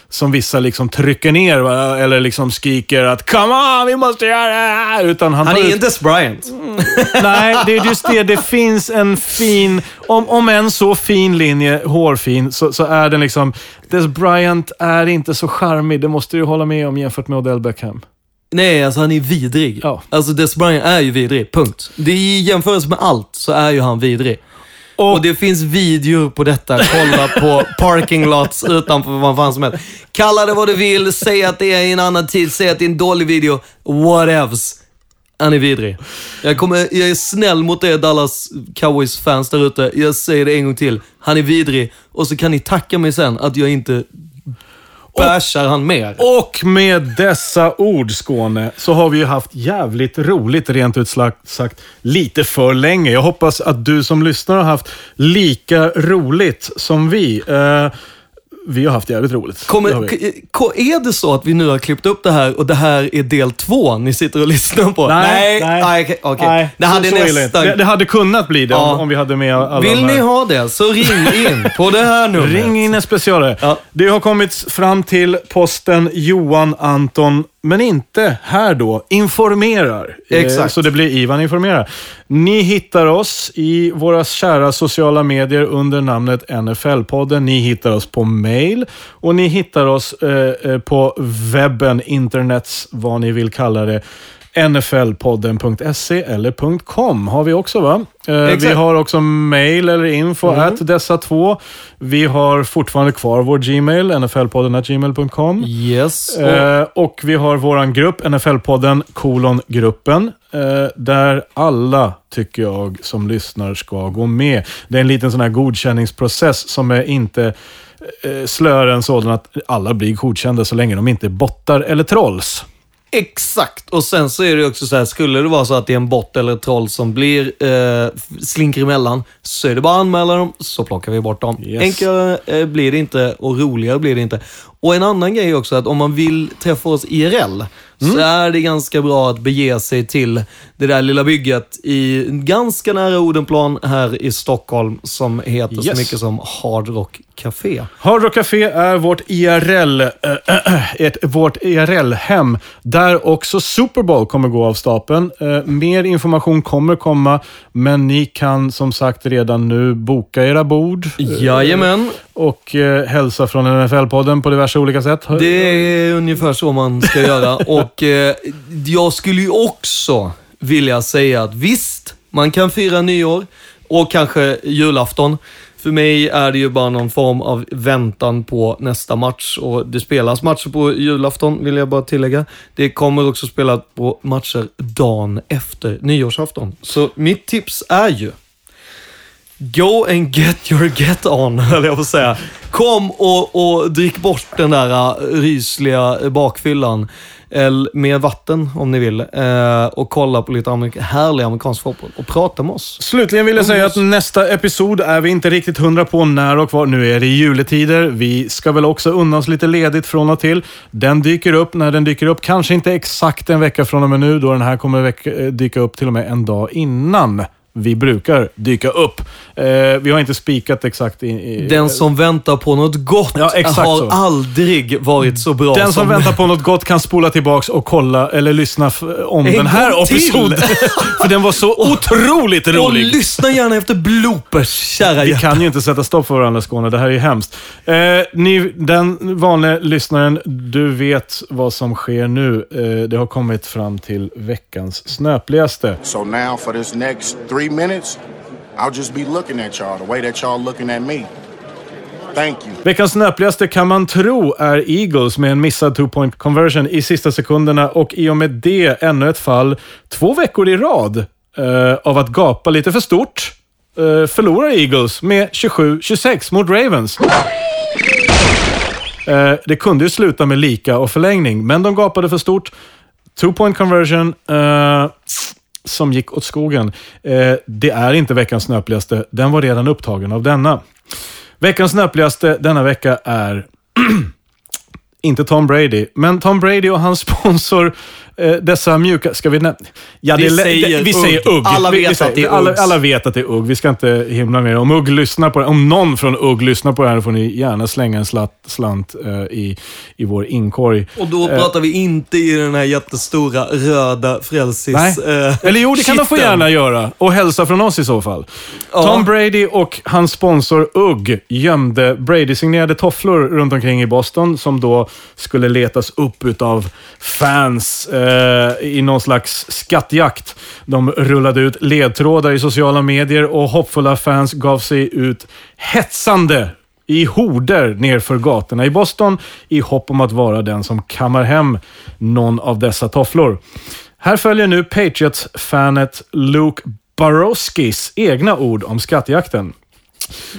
som vissa liksom trycker ner va? eller liksom skriker att “Come on, vi måste göra det här!” Utan han, Han är ut- inte Bryant. Nej, det är just det. Det finns en fin, om, om en så fin linje, hårfin, så, så är den liksom... Des Bryant är inte så charmig, det måste du hålla med om jämfört med Odell Beckham. Nej, alltså han är vidrig. Ja. Alltså Des Bryant är ju vidrig, punkt. Det är i jämförelse med allt så är ju han vidrig. Och, det finns videor på detta. Kolla på parking lots utanför vad fan som helst. Kalla det vad du vill, säg att det är i en annan tid, säg att det är en dålig video. Whatevs. Han är vidrig. Jag, kommer, jag är snäll mot er Dallas Cowboys-fans där ute. Jag säger det en gång till. Han är vidrig. Och så kan ni tacka mig sen att jag inte bashar han mer. Och med dessa ord, Skåne, så har vi ju haft jävligt roligt, rent ut sagt, sagt, lite för länge. Jag hoppas att du som lyssnar har haft lika roligt som vi. Eh, vi har haft jävligt roligt. Det har Kommer, är det så att vi nu har klippt upp det här och det här är del två ni sitter och lyssnar på? Nej, nej, nej, okej, okej. nej. Det hade nästan... Det, det hade kunnat bli det Ja. om, om vi hade med alla Vill ni ha det så ring in på det här numret. Ring in en specialare. Ja. Det har kommit fram till posten Johan Anton, men inte här då, informerar. Eh, Exakt. Så det blir Ivan informerar. Ni hittar oss i våra kära sociala medier under namnet NFL-podden. Ni hittar oss på mail och ni hittar oss eh, eh, på webben, internets, vad ni vill kalla det. nflpodden.se eller .com har vi också va? Eh, vi Exakt. har också mail eller info Mm. at dessa två. Vi har fortfarande kvar vår Gmail, nflpodden.gmail.com. Yes. Och, Eh, och vi har våran grupp, NFL-podden, kolon gruppen, eh, där alla, tycker jag, som lyssnar ska gå med. Det är en liten sån här godkänningsprocess som är inte eh, slöare än sådan att alla blir godkända så länge de inte är bottar eller trolls. Exakt. Och sen så är det också så här, skulle det vara så att det är en bot eller ett troll som blir, eh, slinker emellan, så är det bara att anmäla dem, så plockar vi bort dem. Yes. Enklare eh, blir det inte och roligare blir det inte. Och en annan grej också att om man vill träffa oss IRL, Mm. så är det ganska bra att bege sig till det där lilla bygget i ganska nära Odenplan här i Stockholm som heter så Yes. mycket som Hard Rock Café. Hard Café är vårt IRL, äh, ett, vårt IRL-hem, där också Super Bowl kommer gå av stapeln. Eh, mer information kommer komma, men ni kan som sagt redan nu boka era bord. eh, Jajamän. Och eh, hälsa från NFL-podden på diverse olika sätt. Det är ungefär så man ska göra. Och eh, jag skulle ju också vilja säga att visst, man kan fira nyår och kanske julafton. För mig är det ju bara någon form av väntan på nästa match och det spelas matcher på julafton, vill jag bara tillägga. Det kommer också spelas på matcher dagen efter nyårsafton. Så mitt tips är ju Go and get your get on, höll jag på att säga. Kom och, och drick bort den där äh, rysliga bakfyllan. Eller med vatten om ni vill. Eh, och kolla på lite amerik härlig amerikansk fotboll. Och prata med oss. Slutligen vill jag säga att nästa episod är vi inte riktigt hundra på när och var. Nu är det juletider. Vi ska väl också unna oss lite ledigt från och till. Den dyker upp när den dyker upp. Kanske inte exakt en vecka från och med nu, då den här kommer eh, dyka upp till och med en dag innan vi brukar dyka upp. Eh, vi har inte spikat exakt i... i Den som väntar på något gott Ja, har så. aldrig varit så bra Den som väntar på något gott kan spola tillbaks och kolla eller lyssna om En den här episoden. För den var så otroligt Och rolig. lyssna gärna efter bloopers, kära Vi hjärta. kan ju inte sätta stopp för varandra Skåne, det här är ju hemskt. Eh, ni, den vanliga lyssnaren, du vet vad som sker nu. Eh, det har kommit fram till veckans snöpligaste. So now for this next three minutes, I'll just be looking at y'all the way that y'all looking at me. Veckans snöpligaste kan man tro är Eagles med en missad two-point conversion i sista sekunderna och i och med det ännu ett fall två veckor i rad eh, av att gapa lite för stort. Eh, förlorar Eagles med 27-26 mot Ravens. Eh, det kunde ju sluta med lika och förlängning, men de gapade för stort. Two-point conversion eh, som gick åt skogen. Eh, det är inte veckans snöpligaste. Den var redan upptagen av denna. Veckans snöpligaste denna vecka är inte Tom Brady, men Tom Brady och hans sponsor, dessa mjuka... Ska vi nämna? Ja, Vi det säger det- vi säger Ugg. Alla Vi- vi vet säger- att det är alla, alla vet att det är Ugg. Vi ska inte himla mer. Om Ugg lyssnar på det, om någon från Ugg lyssnar på det här får ni gärna slänga en slant, slant eh, i, i vår inkorg. Och då Eh, pratar vi inte i den här jättestora röda frälsis... Nej. eh, Eller jo, det kan de få gärna göra. Och hälsa från oss i så fall. Ja. Tom Brady och hans sponsor Ugg gömde Brady-signerade tofflor runt omkring i Boston som då skulle letas upp utav fans eh, Eh, i någon slags skattjakt. De rullade ut ledtrådar i sociala medier och hoppfulla fans gav sig ut hetsande i horder nerför gatorna i Boston i hopp om att vara den som kammar hem någon av dessa tofflor. Här följer nu Patriots-fanet Luke Barowskis egna ord om skattjakten.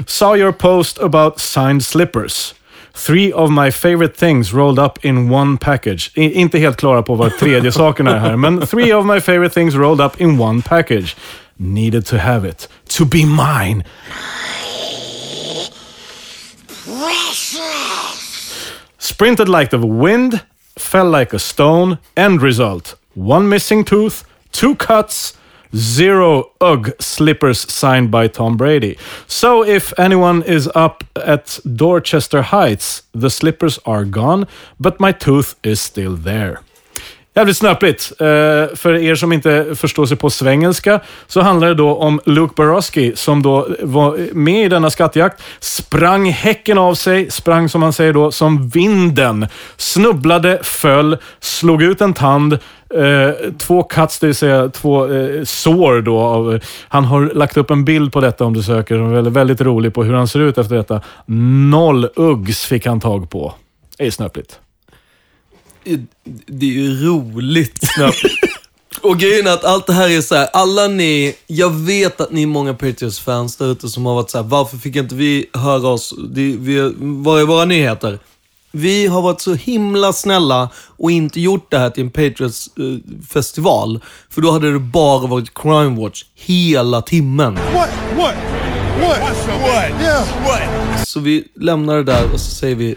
Saw your post about signed slippers. Three of my favorite things rolled up in one package. I, inte helt klara på vad tredje saken är här, men three of my favorite things rolled up in one package. Needed to have it. To be mine. Sprinted like the wind, fell like a stone. End result: one missing tooth, two cuts, zero UGG slippers signed by Tom Brady. So if anyone is up at Dorchester Heights, the slippers are gone, but my tooth is still there. Jävligt snöpligt. Eh, för er som inte förstår sig på svengelska så handlar det då om Luke Barosky som då var med i denna skattjakt, sprang häcken av sig, sprang som man säger då som vinden, snubblade, föll, slog ut en tand, eh, två cuts, det vill säga två eh, sår då. Av, han har lagt upp en bild på detta om du söker, som är väldigt, väldigt rolig på hur han ser ut efter detta. Noll Uggs fick han tag på. Det är snöpligt. Det är ju roligt. Och grejen är att allt det här är så här, alla ni, jag vet att ni är många Patriots-fans där ute som har varit så här, varför fick inte vi höra oss, det, vi, var är våra nyheter? Vi har varit så himla snälla och inte gjort det här till en Patriots-festival. för då hade det bara varit Crime Watch hela timmen. What? What? What? What? Yeah. What? Så vi lämnar det där och så säger vi